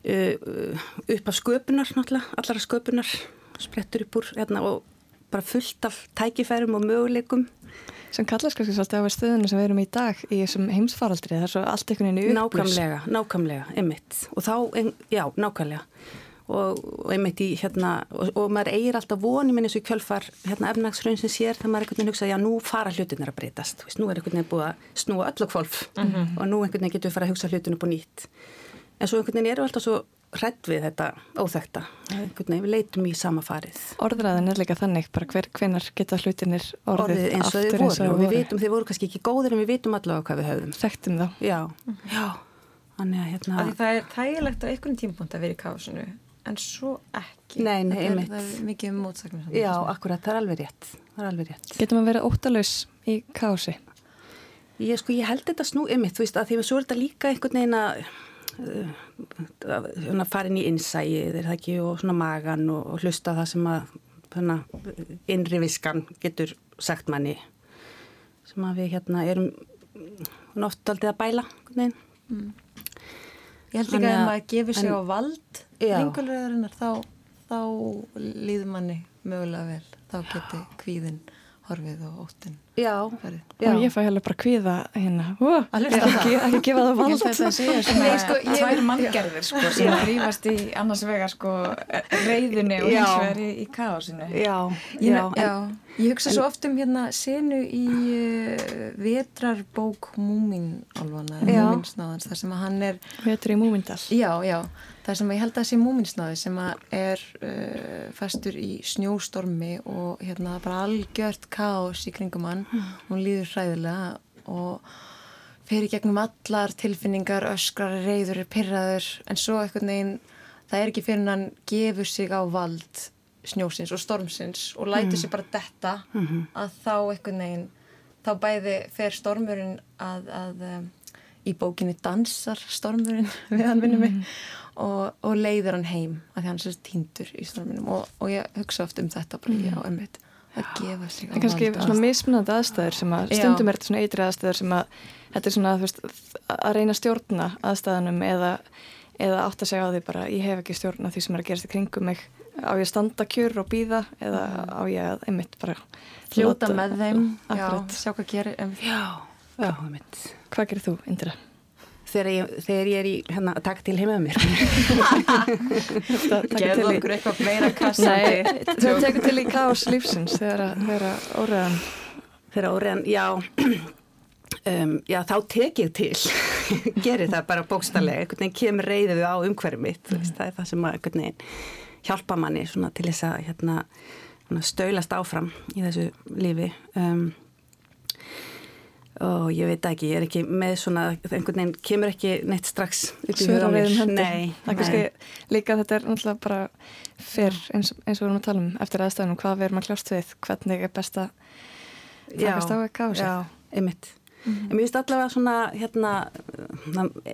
uh, upphaf sköpunar náttúrulega, allara sköpunar sprettur upp úr hérna, og bara fullt af tækifærum og möguleikum. Sem kallast kannski svolítið á stöðunum sem við erum í dag í þessum heimsfaraldri, það er svo allt einhvern veginn í uppblús. Nákvæmlega, nákvæmlega, einmitt. Og þá, ein, já, nákvæmlega. Og, og einmitt í hérna og, og maður eigir alltaf voni minn eins og í kjölfar hérna efnagsraun sem sér þegar maður einhvern veginn hugsa já, nú fara hlutinnar að breytast. Veist, nú er einhvern veginn búið að snúa öll og kvolf Mhm. og nú einhvern veginn getur við fara að hugsa hlutin upp og nýtt. En svo einhvern veginn eru alltaf svo hrætt við þetta óþekta við leitum í sama farið. Orðræðin er líka þannig, bara hver, hvenar geta hlutinir orðið, orðið eins og þeir voru. og við vitum, þeir voru kannski ekki góðir en við vitum allavega hvað við höfum. Þekktum þá. Já, já, þannig að hérna Af því það er þægilegt á einhvern tímpunkt að vera í kaosinu en svo ekki. Nei, nei, einmitt. Það er mikið um mótsagnir Já, akkurat, það er alveg rétt. Er alveg rétt. Getum að vera óttalaus í kási? Ég, sko, ég held þetta snú ymmið, þú veist, að því að svo er þetta líka einhvern veginn að inn í innsæið er það ekki og svona magan og, og hlusta það sem að svona, innri viskan getur sagt manni sem að við hérna erum nátt aldrei að bæla veginn. Ég held líka að að- maður gefur sig en- á vald Já. ringulröðarinnar þá, þá líður manni mögulega vel þá geti kvíðin horfið og óttin Já, já. ég fæ hefði bara kviða hérna. Uh, ekki, ekki gefa það vald. að þetta séu svona sko, tvær manngerðir sko, sem þrýfast í annars vegar sko, reyðinni og hins vegar í, í kaosinu Já, ég, já, já. Ég hugsa en, svo oft um hérna senu í uh, vetrarbók Múminálvana Múminsnáðans, þar sem að hann er Vetri í Múmindal. Já, já. Það sem ég held að sé múminsnáði sem er uh, fastur í snjóstormi og hérna bara algjört káos í kringum hann. Mm. Hún líður hræðilega og í gegnum allar tilfinningar, öskrar, reyður, pyrraður en svo eitthvað neginn, það er ekki fyrir hann gefur sig á vald snjósins og stormsins og lætur mm. sig bara detta mm -hmm. að þá eitthvað neginn, þá bæði fer stormurinn að, að um, í bókinni dansar stormurinn [LAUGHS] við hann vinnum mig og, og leiður hann heim að því hann er týndur í storminum og, og ég hugsa oft um þetta bara mm. já, einmitt, að gefa sig er kannski svona mismunandi aðstæður sem að stundum er þetta svona eitri aðstæður sem að þetta er svona veist, að reyna að stjórna aðstæðanum eða, eða átt að segja á því bara ég hef ekki stjórna því sem er að gerast í kringum mig á ég að standa kjur og býða eða mm. á ég að einmitt bara fljóta með þeim, já, sjá hvað gerir um. Já, já, einmitt Hvað gerir þú, Indra? Þegar ég, þegar ég er í hérna, að taka til heima mér. [LAUGHS] Geðu okkur eitthvað meira kassandi. Þú tekur til í káss lífsins [LAUGHS] þegar að óreðan þegar óreðan, já. Um, já, þá tek ég til. [LAUGHS] Gerir það bara bókstallega einhvern veginn kemur reyðið á umhverfið mitt mm. það er það sem að einhvern veginn hjálpa manni til þess að hérna, stöylast áfram í þessu lífi. Um og ég veit ekki, ég er ekki með svona einhvern veginn, kemur ekki neitt strax upp í huga mér, nei það er kannski líka þetta er náttúrulega bara fyrr eins, eins og við erum að tala um eftir aðstæðunum, hvað við erum að kljást við hvernig er best að takast á eitthvað á sig Já, einmitt. Mm -hmm. en mér finnst allavega svona hérna,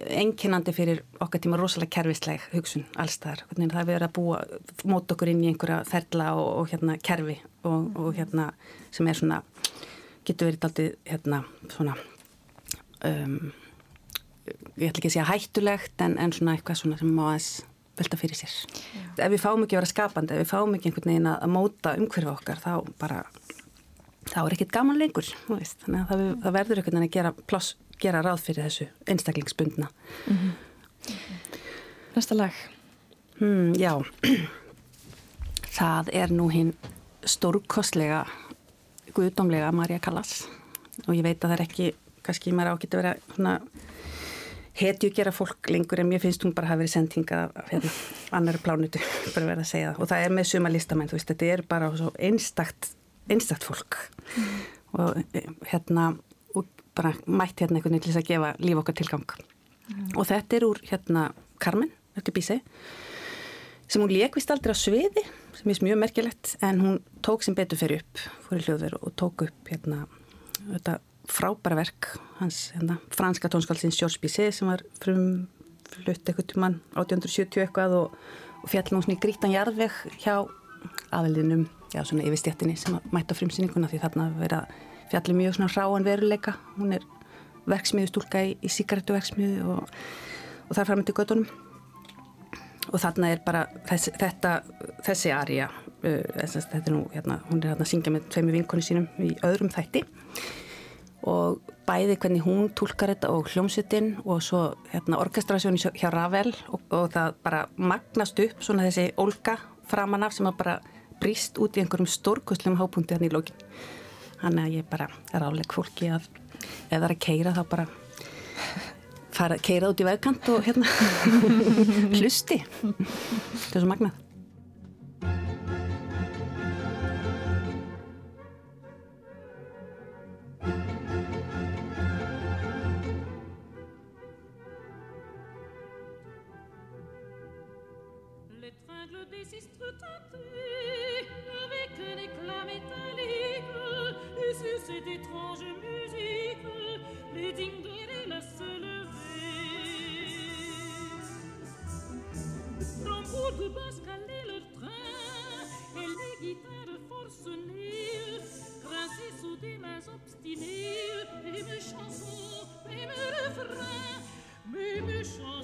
enginandi fyrir okkar tíma rosalega kervisleg hugsun allstaðar, það er verið að búa mót okkur inn í einhverja ferla og, og hérna kervi og, og hérna sem er svona getur verið aldrei hérna svona um, ég ætla ekki að segja hættulegt en, en svona eitthvað svona sem má aðeins velta fyrir sér. Já. Ef við fáum ekki að vera skapandi, ef við fáum ekki einhvern veginn að móta umhverfu okkar þá bara þá er ekkit gaman lengur þannig að það, það verður einhvern veginn að gera, ploss, gera ráð fyrir þessu einstaklingsbundna mm -hmm. Næsta lag hmm, Já [CLEARS THROAT] Það er nú hinn stórkostlega guðdómlega Marja Callas. Og ég veit að það er ekki, kannski maður ágætt að vera svona hetju gera fólk lengur en mér finnst hún bara að hafa verið sendinga af hérna, annar plánutu [LAUGHS] bara verið að segja það. Og það er með suma listamenn þú veist, þetta er bara svo einstakt einstakt fólk. Mm. og eh, hérna og bara mætt hérna einhvern veginn til þess að gefa líf okkar tilgang. Mm. og þetta er úr hérna Carmen, þetta er Bísei sem hún lékvist aldrei á sviði sem er mjög merkilegt en hún tók sem betur fyrir upp fór í hljóðveru og tók upp hérna þetta frábæra verk hans hérna, franska tónskálsins Georges Bizet sem var frum flutt eitthvað til mann 1870 eitthvað og, og fjall nú svona í grítan jarðveg hjá aðlinum, já svona yfir stjættinni sem mætti á frumsýninguna því þarna verið að fjalli mjög svona ráan veruleika. Hún er verksmiðu stúlka í, í sigarettuverksmiðu og, og það er framöndi gödunum og þarna er bara þess, þetta, þessi arja uh, þetta er nú, hérna, hún er hérna að syngja með tveimu vinkonu sínum í öðrum þætti. Og bæði hvernig hún tólkar þetta og hljómsuttin og svo hérna, orkestrasjóni hjá Ravel og, og það bara magnast upp svona þessi ólka framan af sem að bara brist út í einhverjum stórkustlum hápunkti hann í lókin þannig að ég bara er áleg fólki að ef það er að keira þá bara fara að keira út í vegkant og hérna. [LAUGHS] Hlusti. Þetta er svo magnað Himmel scheint.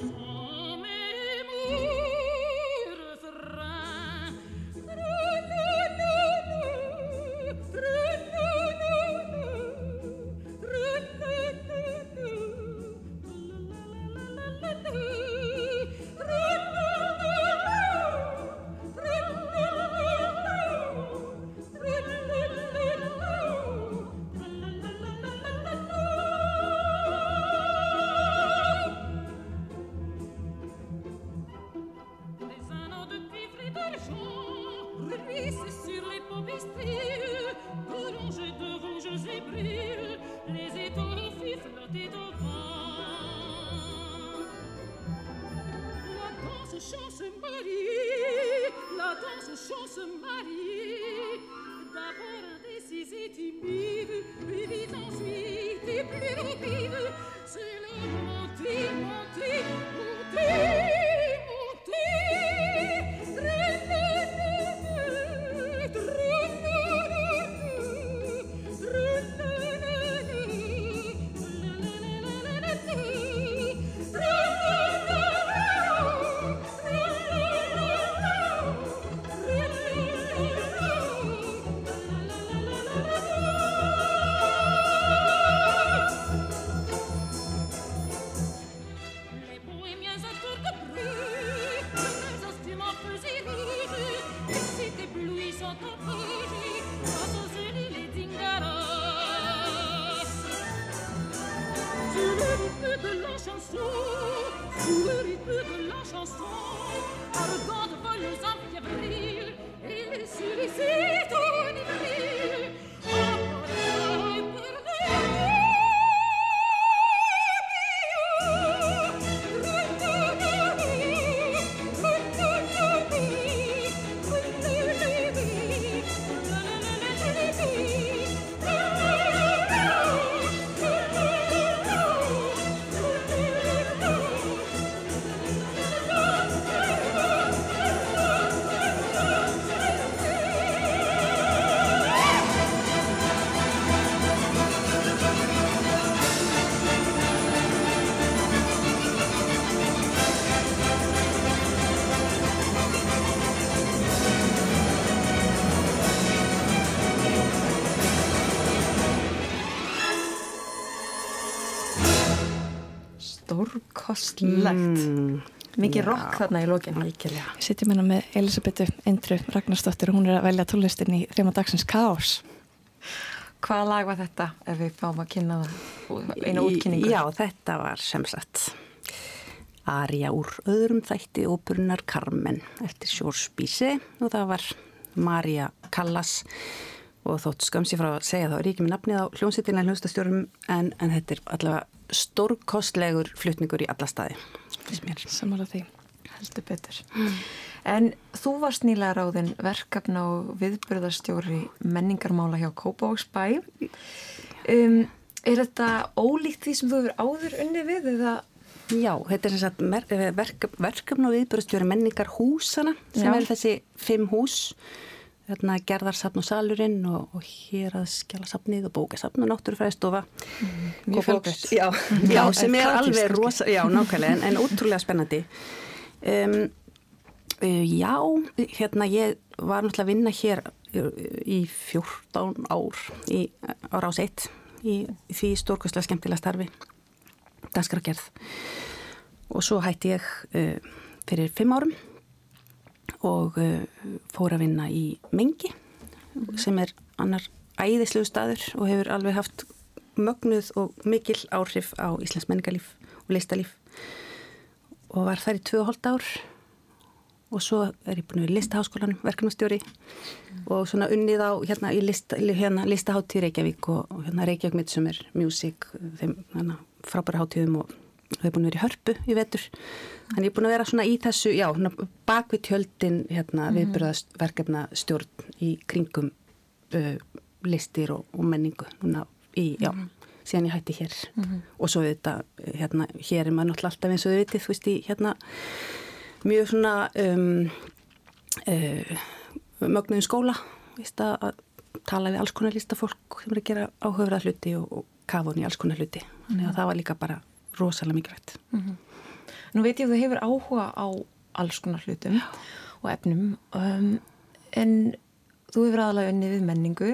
Stórkostlegt. Mm, Mikið já. rock þarna í. Við sitjum hérna með Elisabethu Indru Ragnarsdóttir og hún er að velja tónlistin í þema dagsins Kaos. Hvaða lag var þetta ef við fáum að kynna það eina útkynningu? Já, þetta var sem sagt Arja úr öðrum þætti óperunar Carmen eftir Sjórs Bíse og það var Marja Callas og þótt skamsi frá að segja þá er ekki með nafnið á hljómsveitina hljómsstastjórum en, en þetta er allavega stórkostlegur flutningur í alla staði. Samála því. Heldur betur. En þú varst nýlega ráðin verkefna og viðbyrðarstjóri menningarmála hjá Kópavóksbæ. Um, er þetta ólíkt því sem þú hefur áður unni við eða? Já, þetta er eh, verk, verkefn og viðbörðstjóri menningar húsana sem Já. er þessi fimm hús hérna, gerðarsafn og salurinn og, og hér að skjálasafnið og bókasafn og náttúrufræðistofa. Mjög fjölbreytt. já, [LAUGHS] Já, já, sem er alveg rosa, já, nákvæmlega en, en útrúlega spennandi. Um, Já, hérna ég var náttúrulega að vinna hér uh, í 14 ár í, á rás 1 í því stórkostlega skemmtilega starfi dagskragerð og svo hætti ég uh, fyrir 5 árum og uh, fór að vinna í Mengi sem er annar æðislegu staður og hefur alveg haft mögnuð og mikil áhrif á Íslands menningarlíf og listalíf. Og var þar í 2,5 ár og svo er ég búin við listaháskólanum, verkefnastjóri og svona unnið á hérna í lista, hérna, listaháttíð Reykjavík og, og hérna Reykjavík Midsummer Music þeim hérna, frábæra háttíðum og þau er búin að vera í hörpu í vetur. Þannig ég er búin að vera svona í þessu já, svona bak við tjöldin hérna, mm -hmm. verkefna stjórn í kringum uh, listir og, og menningu núna í, já, síðan ég hætti hér. Og svo þetta, hérna, hér er maður náttúrulega alltaf eins og þau vitið, þú veist, í hérna mjög svona um, uh, mögnuðum skóla veist, að tala við alls konar listafólk sem er að gera áhugaverða hluti og, og kafun í alls konar hluti. Þannig að það var líka bara rosalega mikilvægt. Nú veit ég að þú hefur áhuga á alls konar hlutum og efnum um, en þú hefur aðalega unnið við menningu.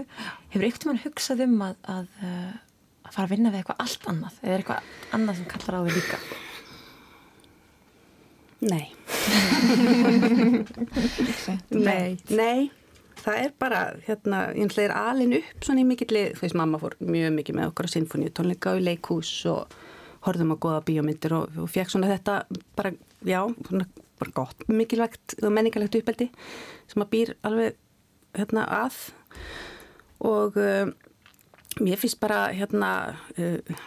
Hefur eitthvað mann hugsað um að, að, uh, að fara að vinna við eitthvað allt annað? Eða eitthvað annað sem kallar á þig líka? [LAUGHS] Nei. Nei, nei. Það er bara, hérna, ég ætla er alin upp svona í mikilli, þú veist, mamma fór mjög mikið með okkur á sinfoníu tónleika og í leikhús og horfðum á goða bíómyndir og, og fekk svona þetta bara, já, svona bara gott, mikilvægt og menningalegt uppeldi sem að býr alveg hérna að. Og uh, mér finnst bara hérna uh,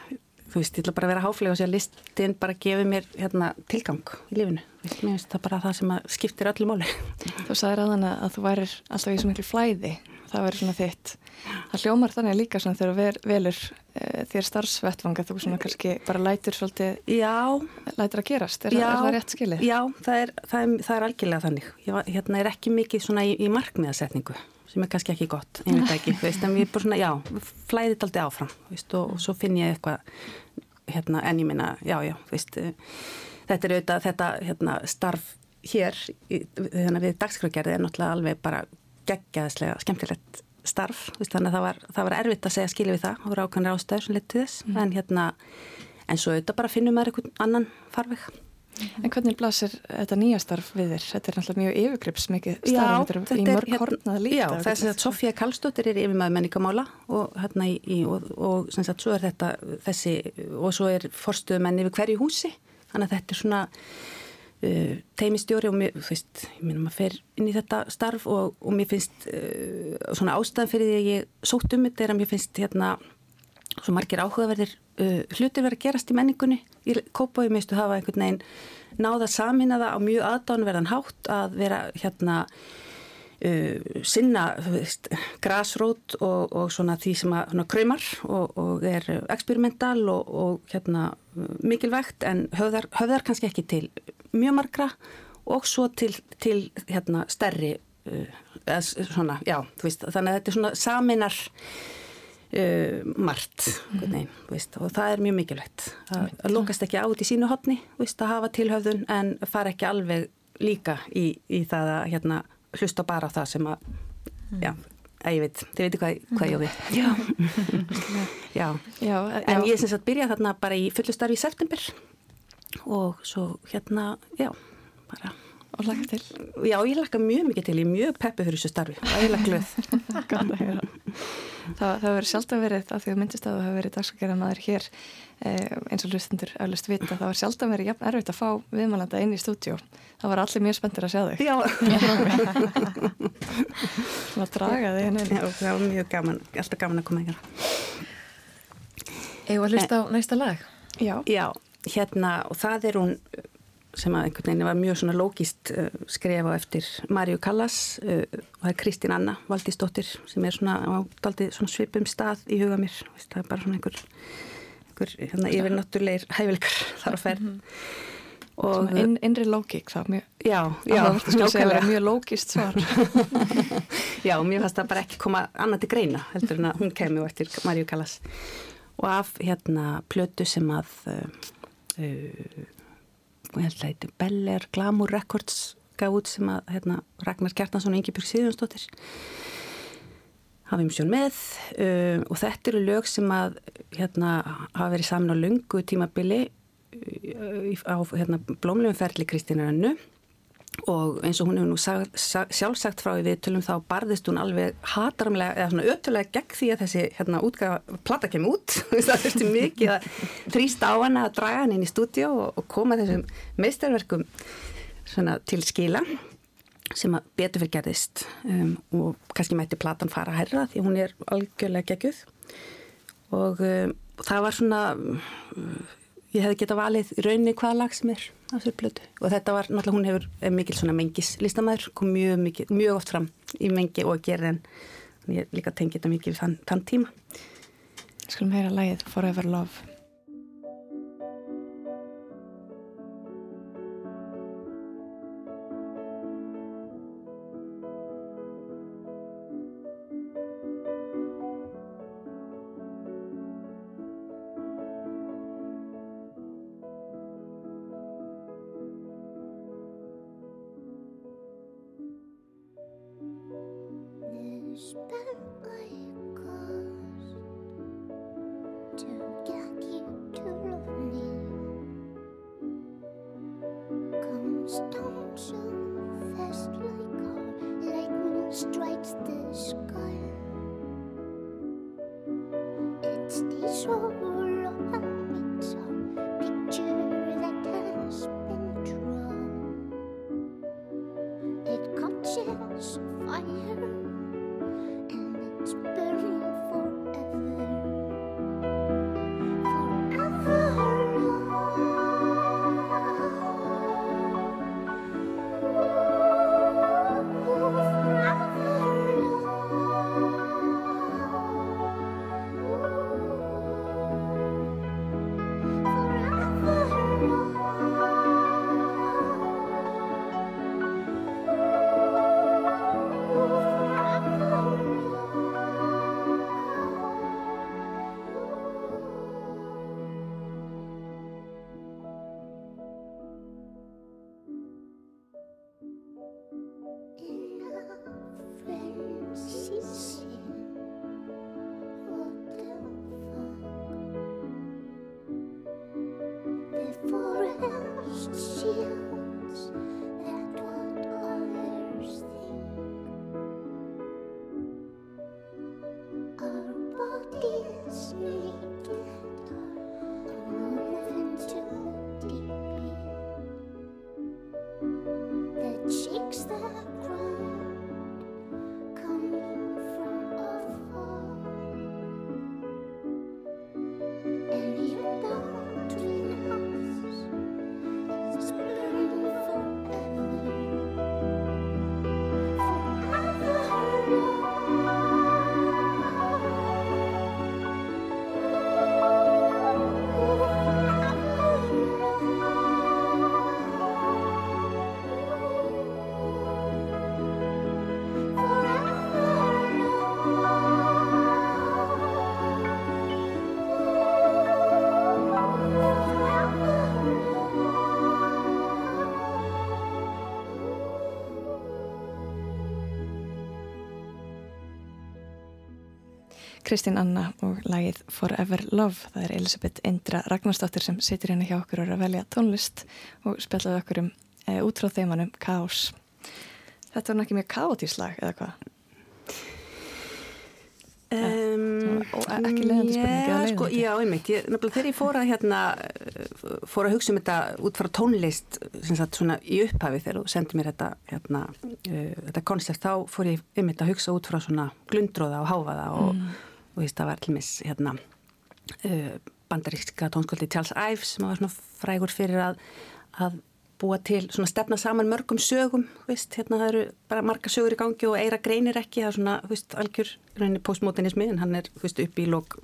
þú veist, ég ætla bara að vera háflega og sé að listin bara gefið mér hérna, tilgang í lífinu. Veist, mér finnst það bara það sem skiptir öllu máli. Þú sagði ræðan að þú værir alltaf í svo miklu flæði, það væri svona þitt. Það hljómar þannig líka svona þegar ver, velur e, þér starfsvettvanga, þú svona kannski bara lætur svolítið, já, lætur að gerast, er, já, er það rétt skilið? Já, það er, það er, það er algjörlega þannig. Ég hérna er ekki mikið svona í, í markmiðasetningu sem er kannski ekki gott, ég veit ekki, veist, en ég er bara svona, já, flæðið aldrei áfram, veist, og, og svo finn ég eitthvað, hérna, en ég minna, já, já, veist, þetta er auðvitað, þetta, hérna, starf hér, þannig að við dagskrafgerði er náttúrulega alveg bara geggjaðslega skemmtilegt starf, þannig að það var, það var erfitt að segja skilja við það, það voru ákvæmlega ástöður sem letið þess, mm. en hérna, en svo auðvitað bara finnum maður einhvern annan farveg. En hvernig blasir þetta nýja starf við þér? Þetta er náttúrulega mjög yfirgrips mikið starf, þetta er í mörg horfnaða líta. Já, þess að Sofía Kallstóttir er yfirmaður menningamála og hérna í, í og, og sem sagt svo er þetta þessi og svo er forstuðumenn yfir hverju húsi, þannig að þetta er svona uh, teimistjóri og mér, þú veist, ég minna maður fer inn í þetta starf og, og mér finnst uh, svona ástæðan fyrir því að ég sótt um þetta er að mér finnst hérna svo margir áhugaverðir uh, hlutir verið að gerast í menningunni. Í Kópaví mistu hafa einhvern veginn náða samina það á mjög aðdánverðan hátt að vera hérna uh, sinna veist, grasrót og, og svona því sem að svona, kröymar og, og er eksperimental og, og hérna mikilvægt en höfðar, höfðar kannski ekki til mjög margra og svo til, til hérna stærri uh, eða svona, já, veist þannig að þetta er svona saminar Uh, margt mm -hmm. veist, og það er mjög mikilvægt að, að lókast ekki át í sínu hotni veist, að hafa tilhauðun en fara ekki alveg líka í, í það að hérna, hlusta bara á það sem að mm. já, að ég veit, þið veitu hvað, hvað ég við já. [LAUGHS] já. já en ég sem sagt byrjað þarna bara í fullustarfi í september og svo hérna, já bara og laka til. Já, ég laka mjög mikið til, ég er mjög peppi fyrir þessu starfi og ég laka glöð [LAUGHS] Það, það verður sjálf að verið, af því að myndist að það hefur verið dagsakera maður hér eh, eins og hlustundur öllust vita, það var sjálf að verið jafn erfitt að fá viðmælanda inn í stúdjó það var allir mjög spenntir að sjá þig. Já. Svona [LAUGHS] að draga þig inn Já, það var mjög gaman, alltaf gaman að koma ykkur Eða að hlusta á næsta lag? Já, Já hérna, og það er hún sem að einhvern veginn var mjög svona lógist uh, skrefa eftir Marju Callas uh, og það er Kristín Anna Valdísdóttir sem er svona á daldi svona svipum stað í huga mér. Vist, það er bara svona einhver, einhver hérna, yfirnáttúrleir hæfileikar [LAUGHS] þar að fer mm -hmm. og inn, innri lógík það mjög, já, já, já mjög lógist svar. [LAUGHS] Já, mér fannst það bara ekki koma annað til greina heldur en að hún kemur eftir Marju Callas. Og af hérna plötu sem að uh, þetta er Beller Glamour Records gaf út sem að hérna, Ragnar Kjartansson og Ingebjörg Síðunstóttir hafum sjón með uh, og þetta eru lög sem að hérna, hafa verið saman á lungu tímabili uh, á hérna, blómlegum ferli Kristínar Önnu og eins og hún hefur nú sag, sag, sjálfsagt frá í viðtölum þá barðist hún alveg hataramlega eða svona ötulega gegn því að þessi hérna útgafa platta kemur út. [LAUGHS] Það þurfti mikið að þrýsta á hana að draga hann inn í stúdíu og, og koma þessum meistarverkum svona til skila sem að betur fyrir gerðist. Um, og kannski mætti platan fara að herra því hún er algjörlega gegguð og um, það var svona ég hefði geta valið raunni hvaða lag sem er á sér blötu og þetta var náttúrulega hún hefur mikil svona mengis listamæður kom mjög, mikil, mjög oft fram í mengi og að gera en ég líka tengi þetta mikið þann, þann tíma. Skulum heyra lagið Forever Love forever Kristín Anna og lagið Forever Love. Það er Elisabeth Indra Ragnarsdóttir sem situr hérna hjá okkur og er að velja tónlist og spjallaði okkur um e, út frá þeimanum Kaos. Þetta var náttúrulega mjög kaotíslag eða hvað? Um, og ekki leiðandi spurningi yeah, sko. Já, einmitt, ég, nefnilega þegar ég fór að hérna, fór að hugsa um þetta út frá tónlist sagt svona í upphafi þegar þú sendið mér þetta hérna, uh, þetta koncept, þá fór ég einmitt að hugsa út frá svona glundróða og háfaða og, Mm. Og, það var til mis hérna uh, bandaríkska tónskóldi Charles Ives sem var svona frægur fyrir að, að búa til svona stefna saman mörgum sögum, veist, hérna það eru bara marga sögur í gangi og eira greinir ekki, það er svona, veist, algjör rauninni postmodernismi en hann er, veist, upp í lók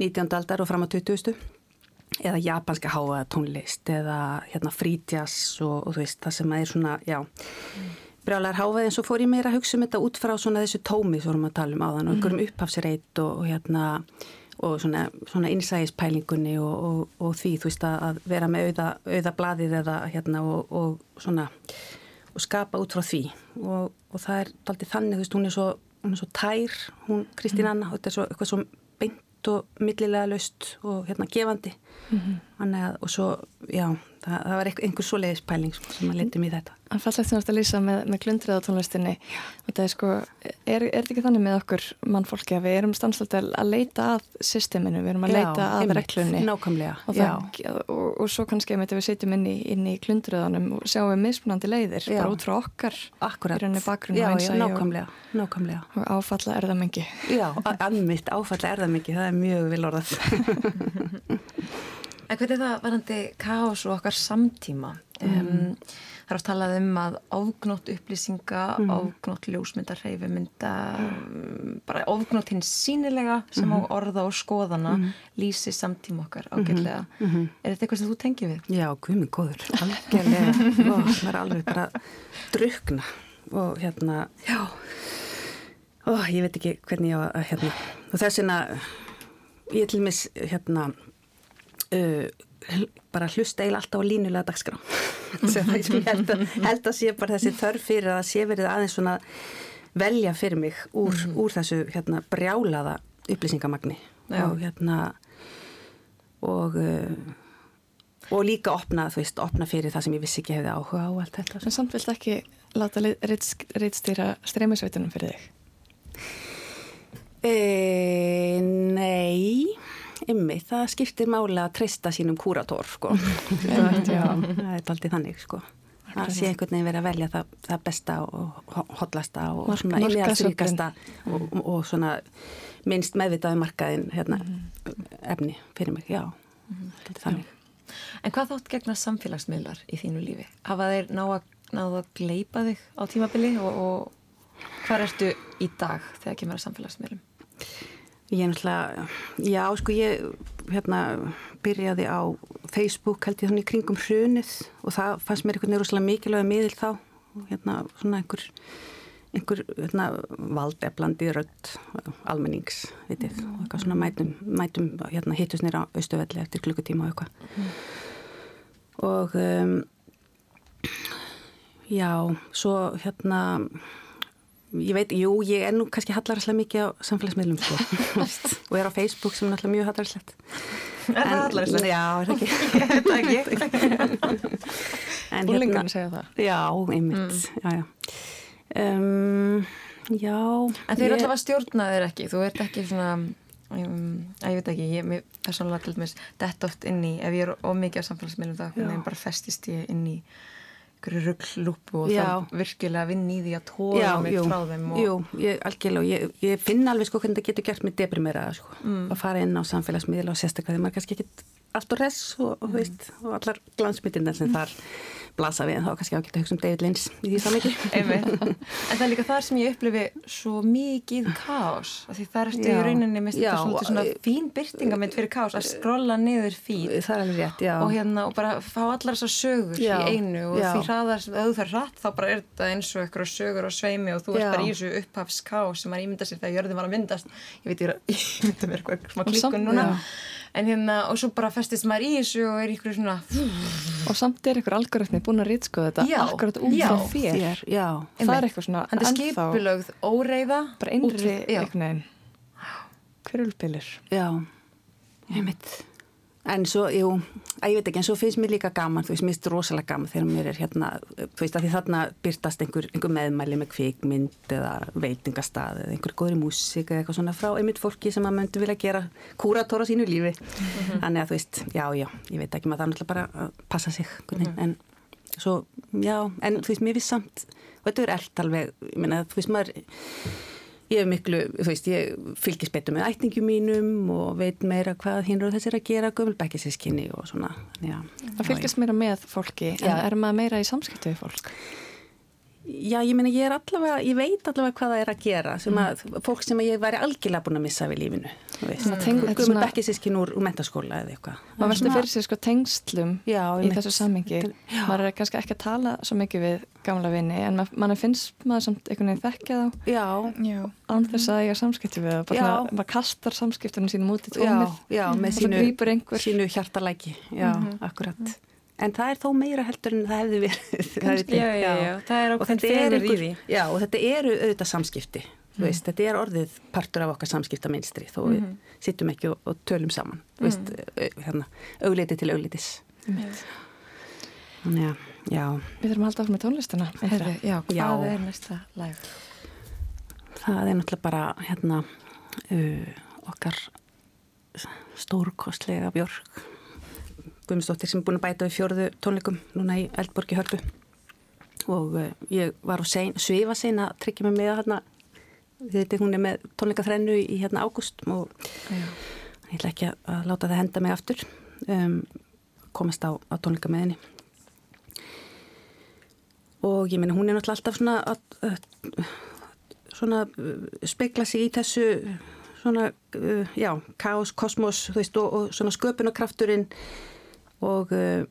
19. aldar og fram á 20. eða japanska háa tónlist eða hérna frítjas og, og þú veist, það sem er svona, já brjálæðar háfaði en svo fór ég meira að hugsa um þetta út frá svona þessu tómi sem vorum að tala um áðan og einhverjum upphafsreit og, og hérna og svona, svona innsægispælingunni og, og, og því þú veist að, vera með auða, auða bladið eða hérna og, og svona og skapa út frá því. Og, og það er aldrei þannig, þú veist, hún er svo, hún er svo tær, hún Kristín Anna, þetta er svo eitthvað svo beint og millilega löst og hérna gefandi. Þannig að, og svo, já, það, það var einhver, einhver svoleiðis pæling sko, sem að leti mér þetta. Það fallast því að lýsa með, með klundrið á tónlistinni og það er sko, er, er þetta ekki þannig með okkur mannfólki að við erum stanslítið að leita að systeminu, við erum að Já, leita að reglunni nákvæmlega, og, það, og, og svo kannski ef við setjum inn í, í klundriðanum og sjáum við mismunandi leiðir, Já. bara út frá okkar í rauninni bakgrunn Já, og já, einsæi nákvæmlega, nákvæmlega. og, áfalla er það mengi. Já, anmitt áfalla er það er mjög vil orðað. [LAUGHS] En hvernig er það varandi kaos og okkar samtíma? Um, það er oft talað um að ofgnótt upplýsinga, Mm. ofgnótt ljósmynda, reyfumynda, um, bara ofgnótt hins sínilega sem á orða og skoðana Mhm. lýsi samtíma okkar ágætlega. Mhm. Er þetta eitthvað sem þú tengir við? Já, guðminn góður, algjörlega, og það er alveg bara drukna og hérna, já, ó, ég veit ekki hvernig ég á að, hérna, og þess vegna, ég til mis, hérna, uh, bara hlusta eiginlega alltaf á línulega dagskrá. [LAUGHS] Ég held að, held að sé bara þessi þörf fyrir að sé verið aðeins svona velja fyrir mig úr, úr þessu hérna brjálaða upplýsingamagni. Já. og hérna og uh, og líka opna, þú veist, opna fyrir það sem ég vissi ekki hefði áhuga á allt þetta. En samt vilt ekki láta reitstýra streymisveitunum fyrir þig? E, nei, ymmi, það skiptir máli að treysta sínum kúrator, sko. [LAUGHS] Það er aldrei þannig, sko. Það sé einhvern veginn verið að velja það, það besta og ho- hollasta og markaðsöflin. og, og svona minnst meðvitaði markaðin hérna, efni fyrir mig, já. Er þannig. En hvað þátt gegna samfélagsmiðlar í þínu lífi? Hafa þeir ná að, náðu að gleipa þig á tímabili og, og hvað ertu í dag þegar kemur að samfélagsmiðlum? Ég er náttúrulega, já sko ég hérna byrjaði á Facebook held ég þannig kringum hrunið og það fannst mér einhvern veginn rosalega mikilvæg miðil þá hérna svona einhver, einhver hérna, valdeflandi rödd almennings, vitið, og eitthvað svona mætum, mætum hérna hittus nýra á austuvelli eftir klukkutíma og eitthvað. Og um, já, svo hérna ég veit, jú, ég er nú kannski hallaræslega mikið á samfélagsmiðlum sko. [LAUGHS] og er á Facebook sem er náttúrulega mjög hallaræslegt Er það hallærislegt? Já, er það ekki? [LAUGHS] Ég veit ekki. En Búlingarnir segja það. Já, einmitt, já, já um, Já En þeir ég- alltaf að stjórna þeir ekki, þú ert ekki svona, um, að ég veit ekki, ég mér persónulega til dæmis dett oft inn í, ef ég er of mikið á samfélagsmiðlum þá, hvernig bara festist ég inn í rugglúpu og Já. þá virkilega vinn í því að tóra Já, mig jú, frá þeim og jú, ég, algjörlega, ég, ég finn alveg sko hvernig það getur gert mig deprimeraða sko, Mm. að fara inn á samfélagsmiðla og sérstaklega þegar maður kannski ekkit allt og res og, og, veist, og allar glansmyndinnar sem þar blasa við en þá kannski ágætt að hugsa um David Lynch í því samviki. [LAUGHS] En það er líka þar sem ég upplifi svo mikið kaos af því það ertu Já. í rauninni með þetta svona, svona e- fín byrtingamind fyrir kaos að skrolla niður er alveg rétt, og, hérna, og bara fá allar þessar sögur Já, í einu og já. því hraðar sem þú fer hratt þá bara er þetta eins og eitthvað sögur og sveimi og þú ert Já. bara í þessu upphafs kaos sem maður ímynda sér þegar jörðin var að myndast ég veit ég er að [LAUGHS] ímynda mér eitthvað smá samt- núna. En hérna og svo bara festist maður í þessu og er ykkur svona Og samt er ykkur algoritmi búin að rýtskoða þetta Já, akkurat út já. frá þér. Þér, já. Það er eitthvað svona Hann er ennþá- skipulögð óreiða bara já. einhvern veginn hverjulbilur. Já, ég mitt. En svo, jú, að ég veit ekki, en svo finnst mér líka gaman, þú veist, mér finnst rosalega gaman þegar mér er hérna, þú veist, að því þarna byrtast einhver, einhver meðmæli með kvikmynd eða veitingastað eða einhver góðri músík eða eitthvað svona frá einmitt fólki sem að myndi vilja gera kúratóra sínu lífi. Þannig að þú veist, já, já, ég veit ekki, maður það náttúrulega bara að passa sig, mm en svo, já, en þú veist, mér finnst samt, og þetta er allt alveg, ég meina, þú veist, maður ég hef miklu, þú veist, ég fylgis betur með ætningum mínum og veit meira hvað hinn og þessir að gera gömulbækisískinni og svona, já. Það fylgist meira með fólki, Já. en er maður meira í samskiptu við fólk? Já, ég meina, ég er allavega, ég veit allavega hvað það er að gera, sem að fólk sem að ég væri algjörlega búin að missa við lífinu, þú veist, Svona teng- þetta er svona- gömulbækisískin úr, úr mentaskóla eða eitthvað. Maður veldur fyrir sér sko tengslum Já, í þessu sammingi. Já. Maður er kannski ekki að tala svo mikið við gamla vini, en ma- mann finnst maður samt einhvern veginn þekkja þá. Já. Já. Án þess að eiga samskipti við það. Bara Já. svona, maður kastar samskiptunum sínum út í Já, tómið. já, með Og svo sínu, grípur einhver. sínu hjartalæki, já, akkurat. En það er þó meira heldur en það hefði verið. [LAUGHS] það Kannski, já, já, já, það er er fegurð í því. Já, og þetta eru auðvitað samskipti. Þú veist, þetta er orðið partur af okkar samskiptaminstri þó við Mhm. sittum ekki og, og tölum saman. Þú veist, hérna, augliti til auglitis. Þannig að, já, Við þurfum að halda áfram með tónlistina. Herðu, já, hvað Já. er næsta live? það er náttúrulega bara hérna uh, okkar stórkostlega björg Guðmundsdóttir sem er búin að bæta við fjórðu tónleikum núna í Eldborgi Hörpu. Og uh, ég var á sein, svifa sein að tryggja mig með hérna þetta hún er með tónleikaþrennu í hérna ágúst og ég ætla ekki að, láta það henda mig aftur um, komast á, á tónleika með henni og ég meina hún er náttúrulega alltaf svona að, svona uh, spekla sig í þessu svona, uh, já, kaos, kosmos þú veist, og, og svona sköpunarkrafturinn. og uh,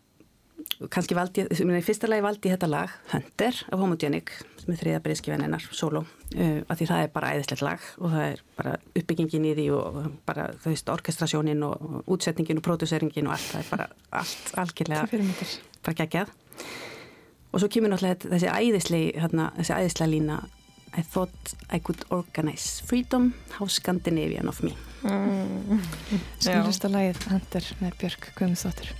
kannski valdi, í fyrsta lagi valdi ég þetta lag Hunter af Homogenic er þriða breyðskifenninnar, solo uh, af því það er bara æðislegt lag og það er bara uppbyggingin í því og bara þú veist, orkestrasjónin og, og útsetningin og pródúseringin og allt, það er bara allt algjörlega bara geggjað. Og svo kemur náttúrulega þessi æðislega hérna, þessi æðislega lína I thought I could organize freedom how Scandinavian of me Mm. Skilursta lagið Hunter með Björk Guðmundsdóttir.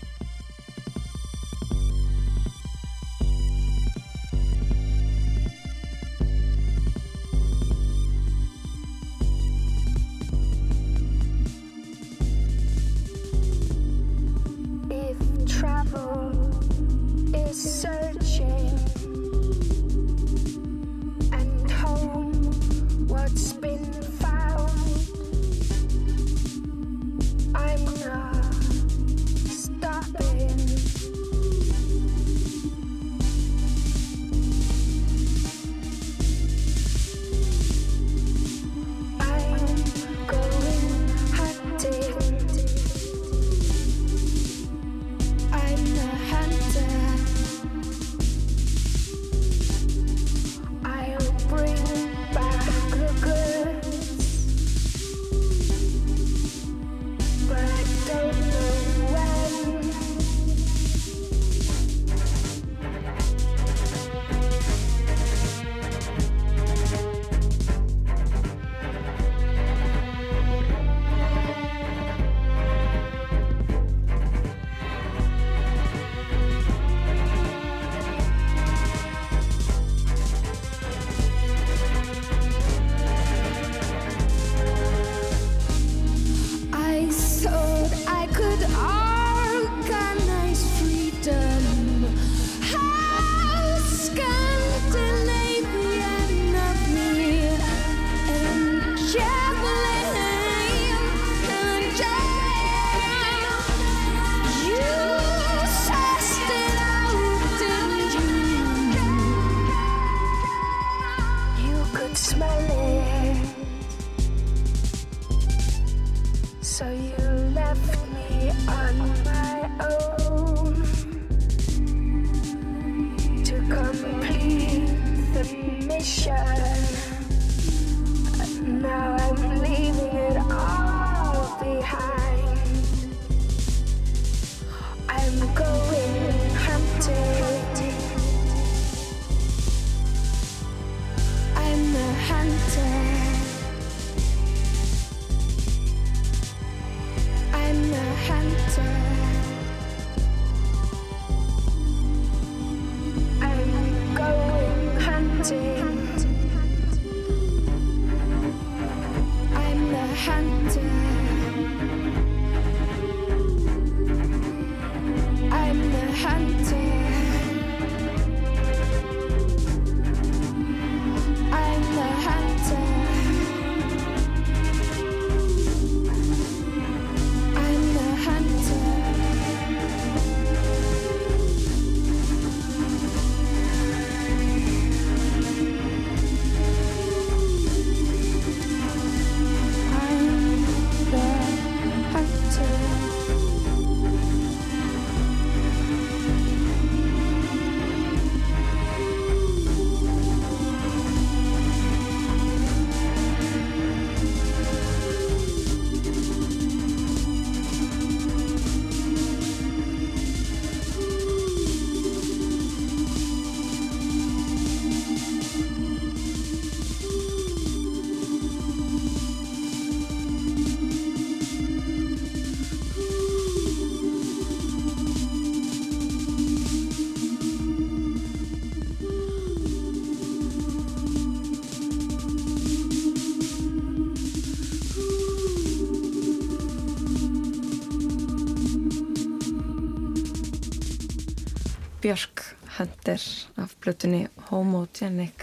Björk Hunter af blötunni Homogenic.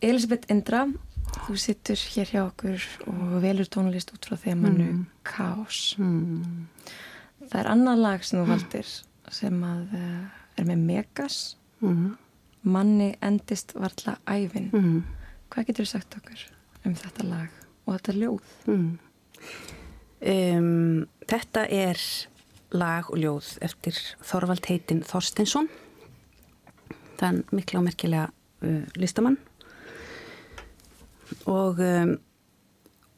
Elisabeth Indra þú sittur hér hjá okkur og velur tónlist út frá þemannu mm. Kaos. Mm. það er annað lag sem þú valdir sem að uh, er með Megas. Mm. Manni endist varla æfin hvað getur þú sagt okkur um þetta lag og þetta ljóð? Um, Þetta er lag og ljóð eftir Þorvald heitin Þorstinsson þann mikla og merkilega uh, listamann. Og um,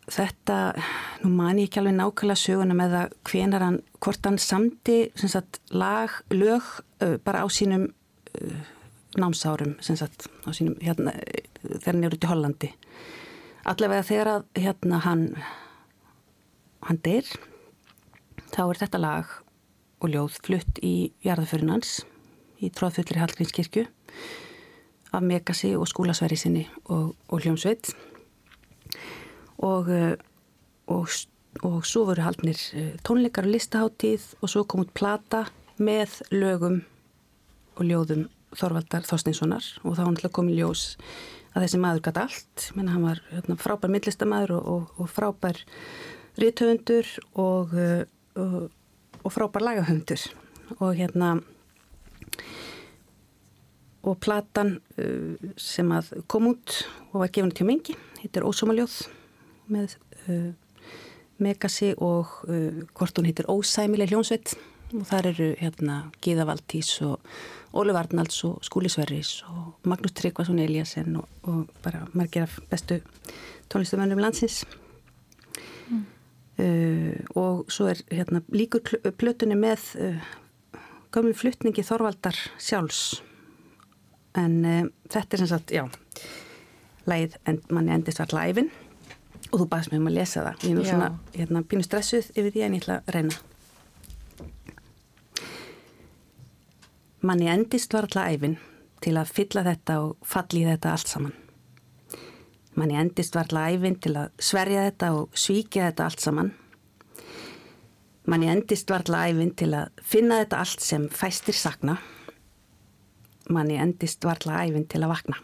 þetta nú man ég ekki alveg nákvæmlega söguna með að hvenar hann, hvort hann samti sagt, lag, lög uh, bara á sínum uh, námsárum sagt, á sínum, hérna, þegar hann er út í Hollandi. Allavega þegar að hérna hann hann deyr þá er þetta lag og ljóð flutt í jarðaförun hans í tróðfullri Hallgrínskirkju af Megasi og skúlasværi sinni og, og hljómsveit. Og, eh, og, og svo voru haldnir eh, tónleikar og listaháttíð og svo kom út plata með lögum og ljóðum Þorvaldar Þorstinssonar og þá hann kom í ljós að þessi maður gæti allt. Menn hann var hérna, frábær millistamæður og frábær rítöfundur og eh, og, frábær lagahöndur og hérna og platan uh, sem að kom út og var gefin til mengi, hittir Ósumaljóð með uh, Megasi og uh, hvort hún hittir Ósæmileg hljónsveit og þar eru hérna Gíða Valdís og Óluf Arnalds og Skúli Sverris og Magnús Tryggvason Eliasson og, og bara margir af bestu tónlistumönnum landsins. Mm. Uh, og svo er hérna, líkur plötunni með uh, gömlu fluttningi Þorvaldar sjálfs. En uh, þetta er sem sagt, já lægið en manni endist var læfin og þú baðist mig um að lesa það. Ég er nú já. svona, hérna, pínu stressuð yfir því en ég ætla að reyna. Manni endist var læfin til að fylla þetta og falli þetta allt saman manni endist varla æfinn til að sverja þetta og svíkja þetta allt saman. Manni endist varla æfinn til að finna þetta allt sem fæstir sakna. Manni endist varla æfinn til að vakna.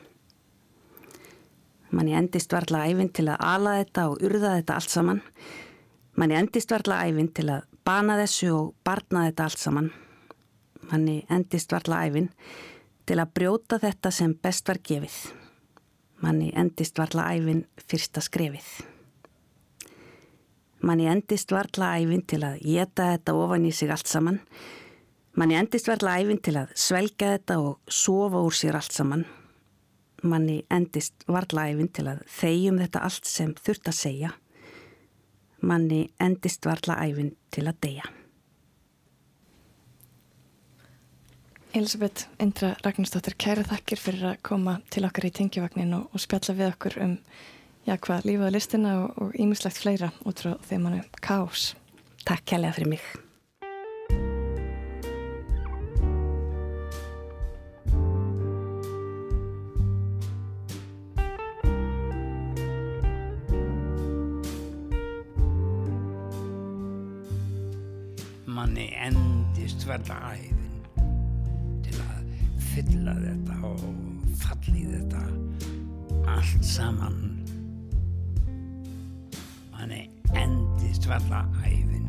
Manni endist varla æfinn til að ala þetta og urða þetta allt saman. Manni endist varla æfinn til að bana þessu og barna þetta allt saman. Manni endist varla æfinn til að brjóta þetta sem best var gefið manni endist varla æfin fyrsta skrefið. Manni endist varla æfin til að geta þetta ofan í sig allt saman. Manni endist varla æfin til að svelga þetta og sofa úr sér allt saman. Manni endist varla æfin til að þegjum þetta allt sem þurft að segja. Manni endist varla æfin til að deyja. Elisabeth Indra Ragnarsdóttir, kæra þakkir fyrir að koma til okkar í tengjavagnin og, og spjalla við okkur um já, hvað lífaði listina og ímislegt fleira út frá þeim mannu Kaos. Takk kærlega fyrir mig. Manni endist verða æði fylla þetta og falli þetta allt saman. Manni endist valla æfin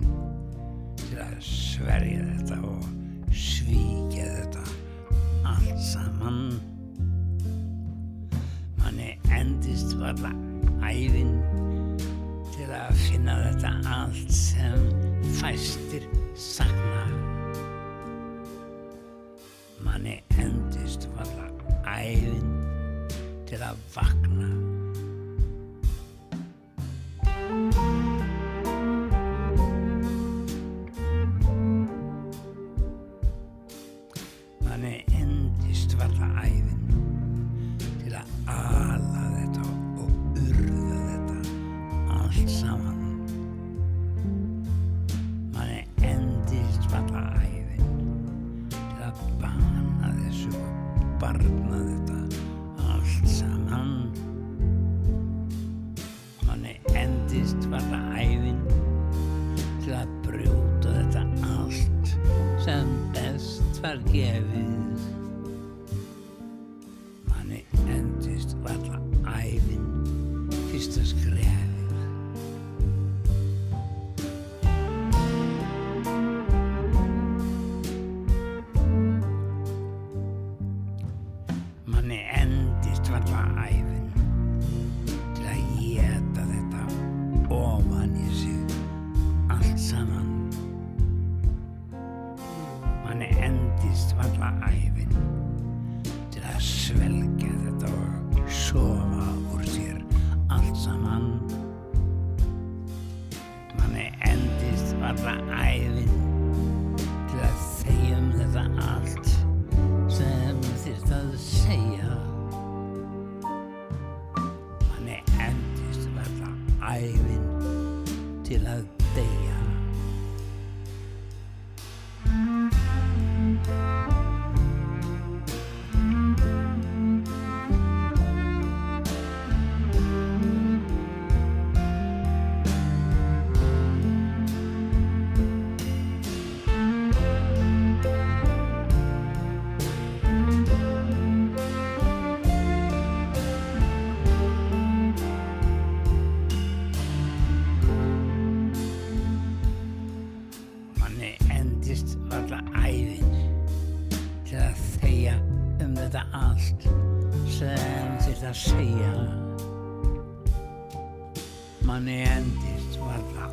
til að sverja þetta og svíkja þetta allt saman. Manni endist valla æfin til að finna þetta allt sem fæstir sakna. Manni til sem þurft að segja. Manni endist varla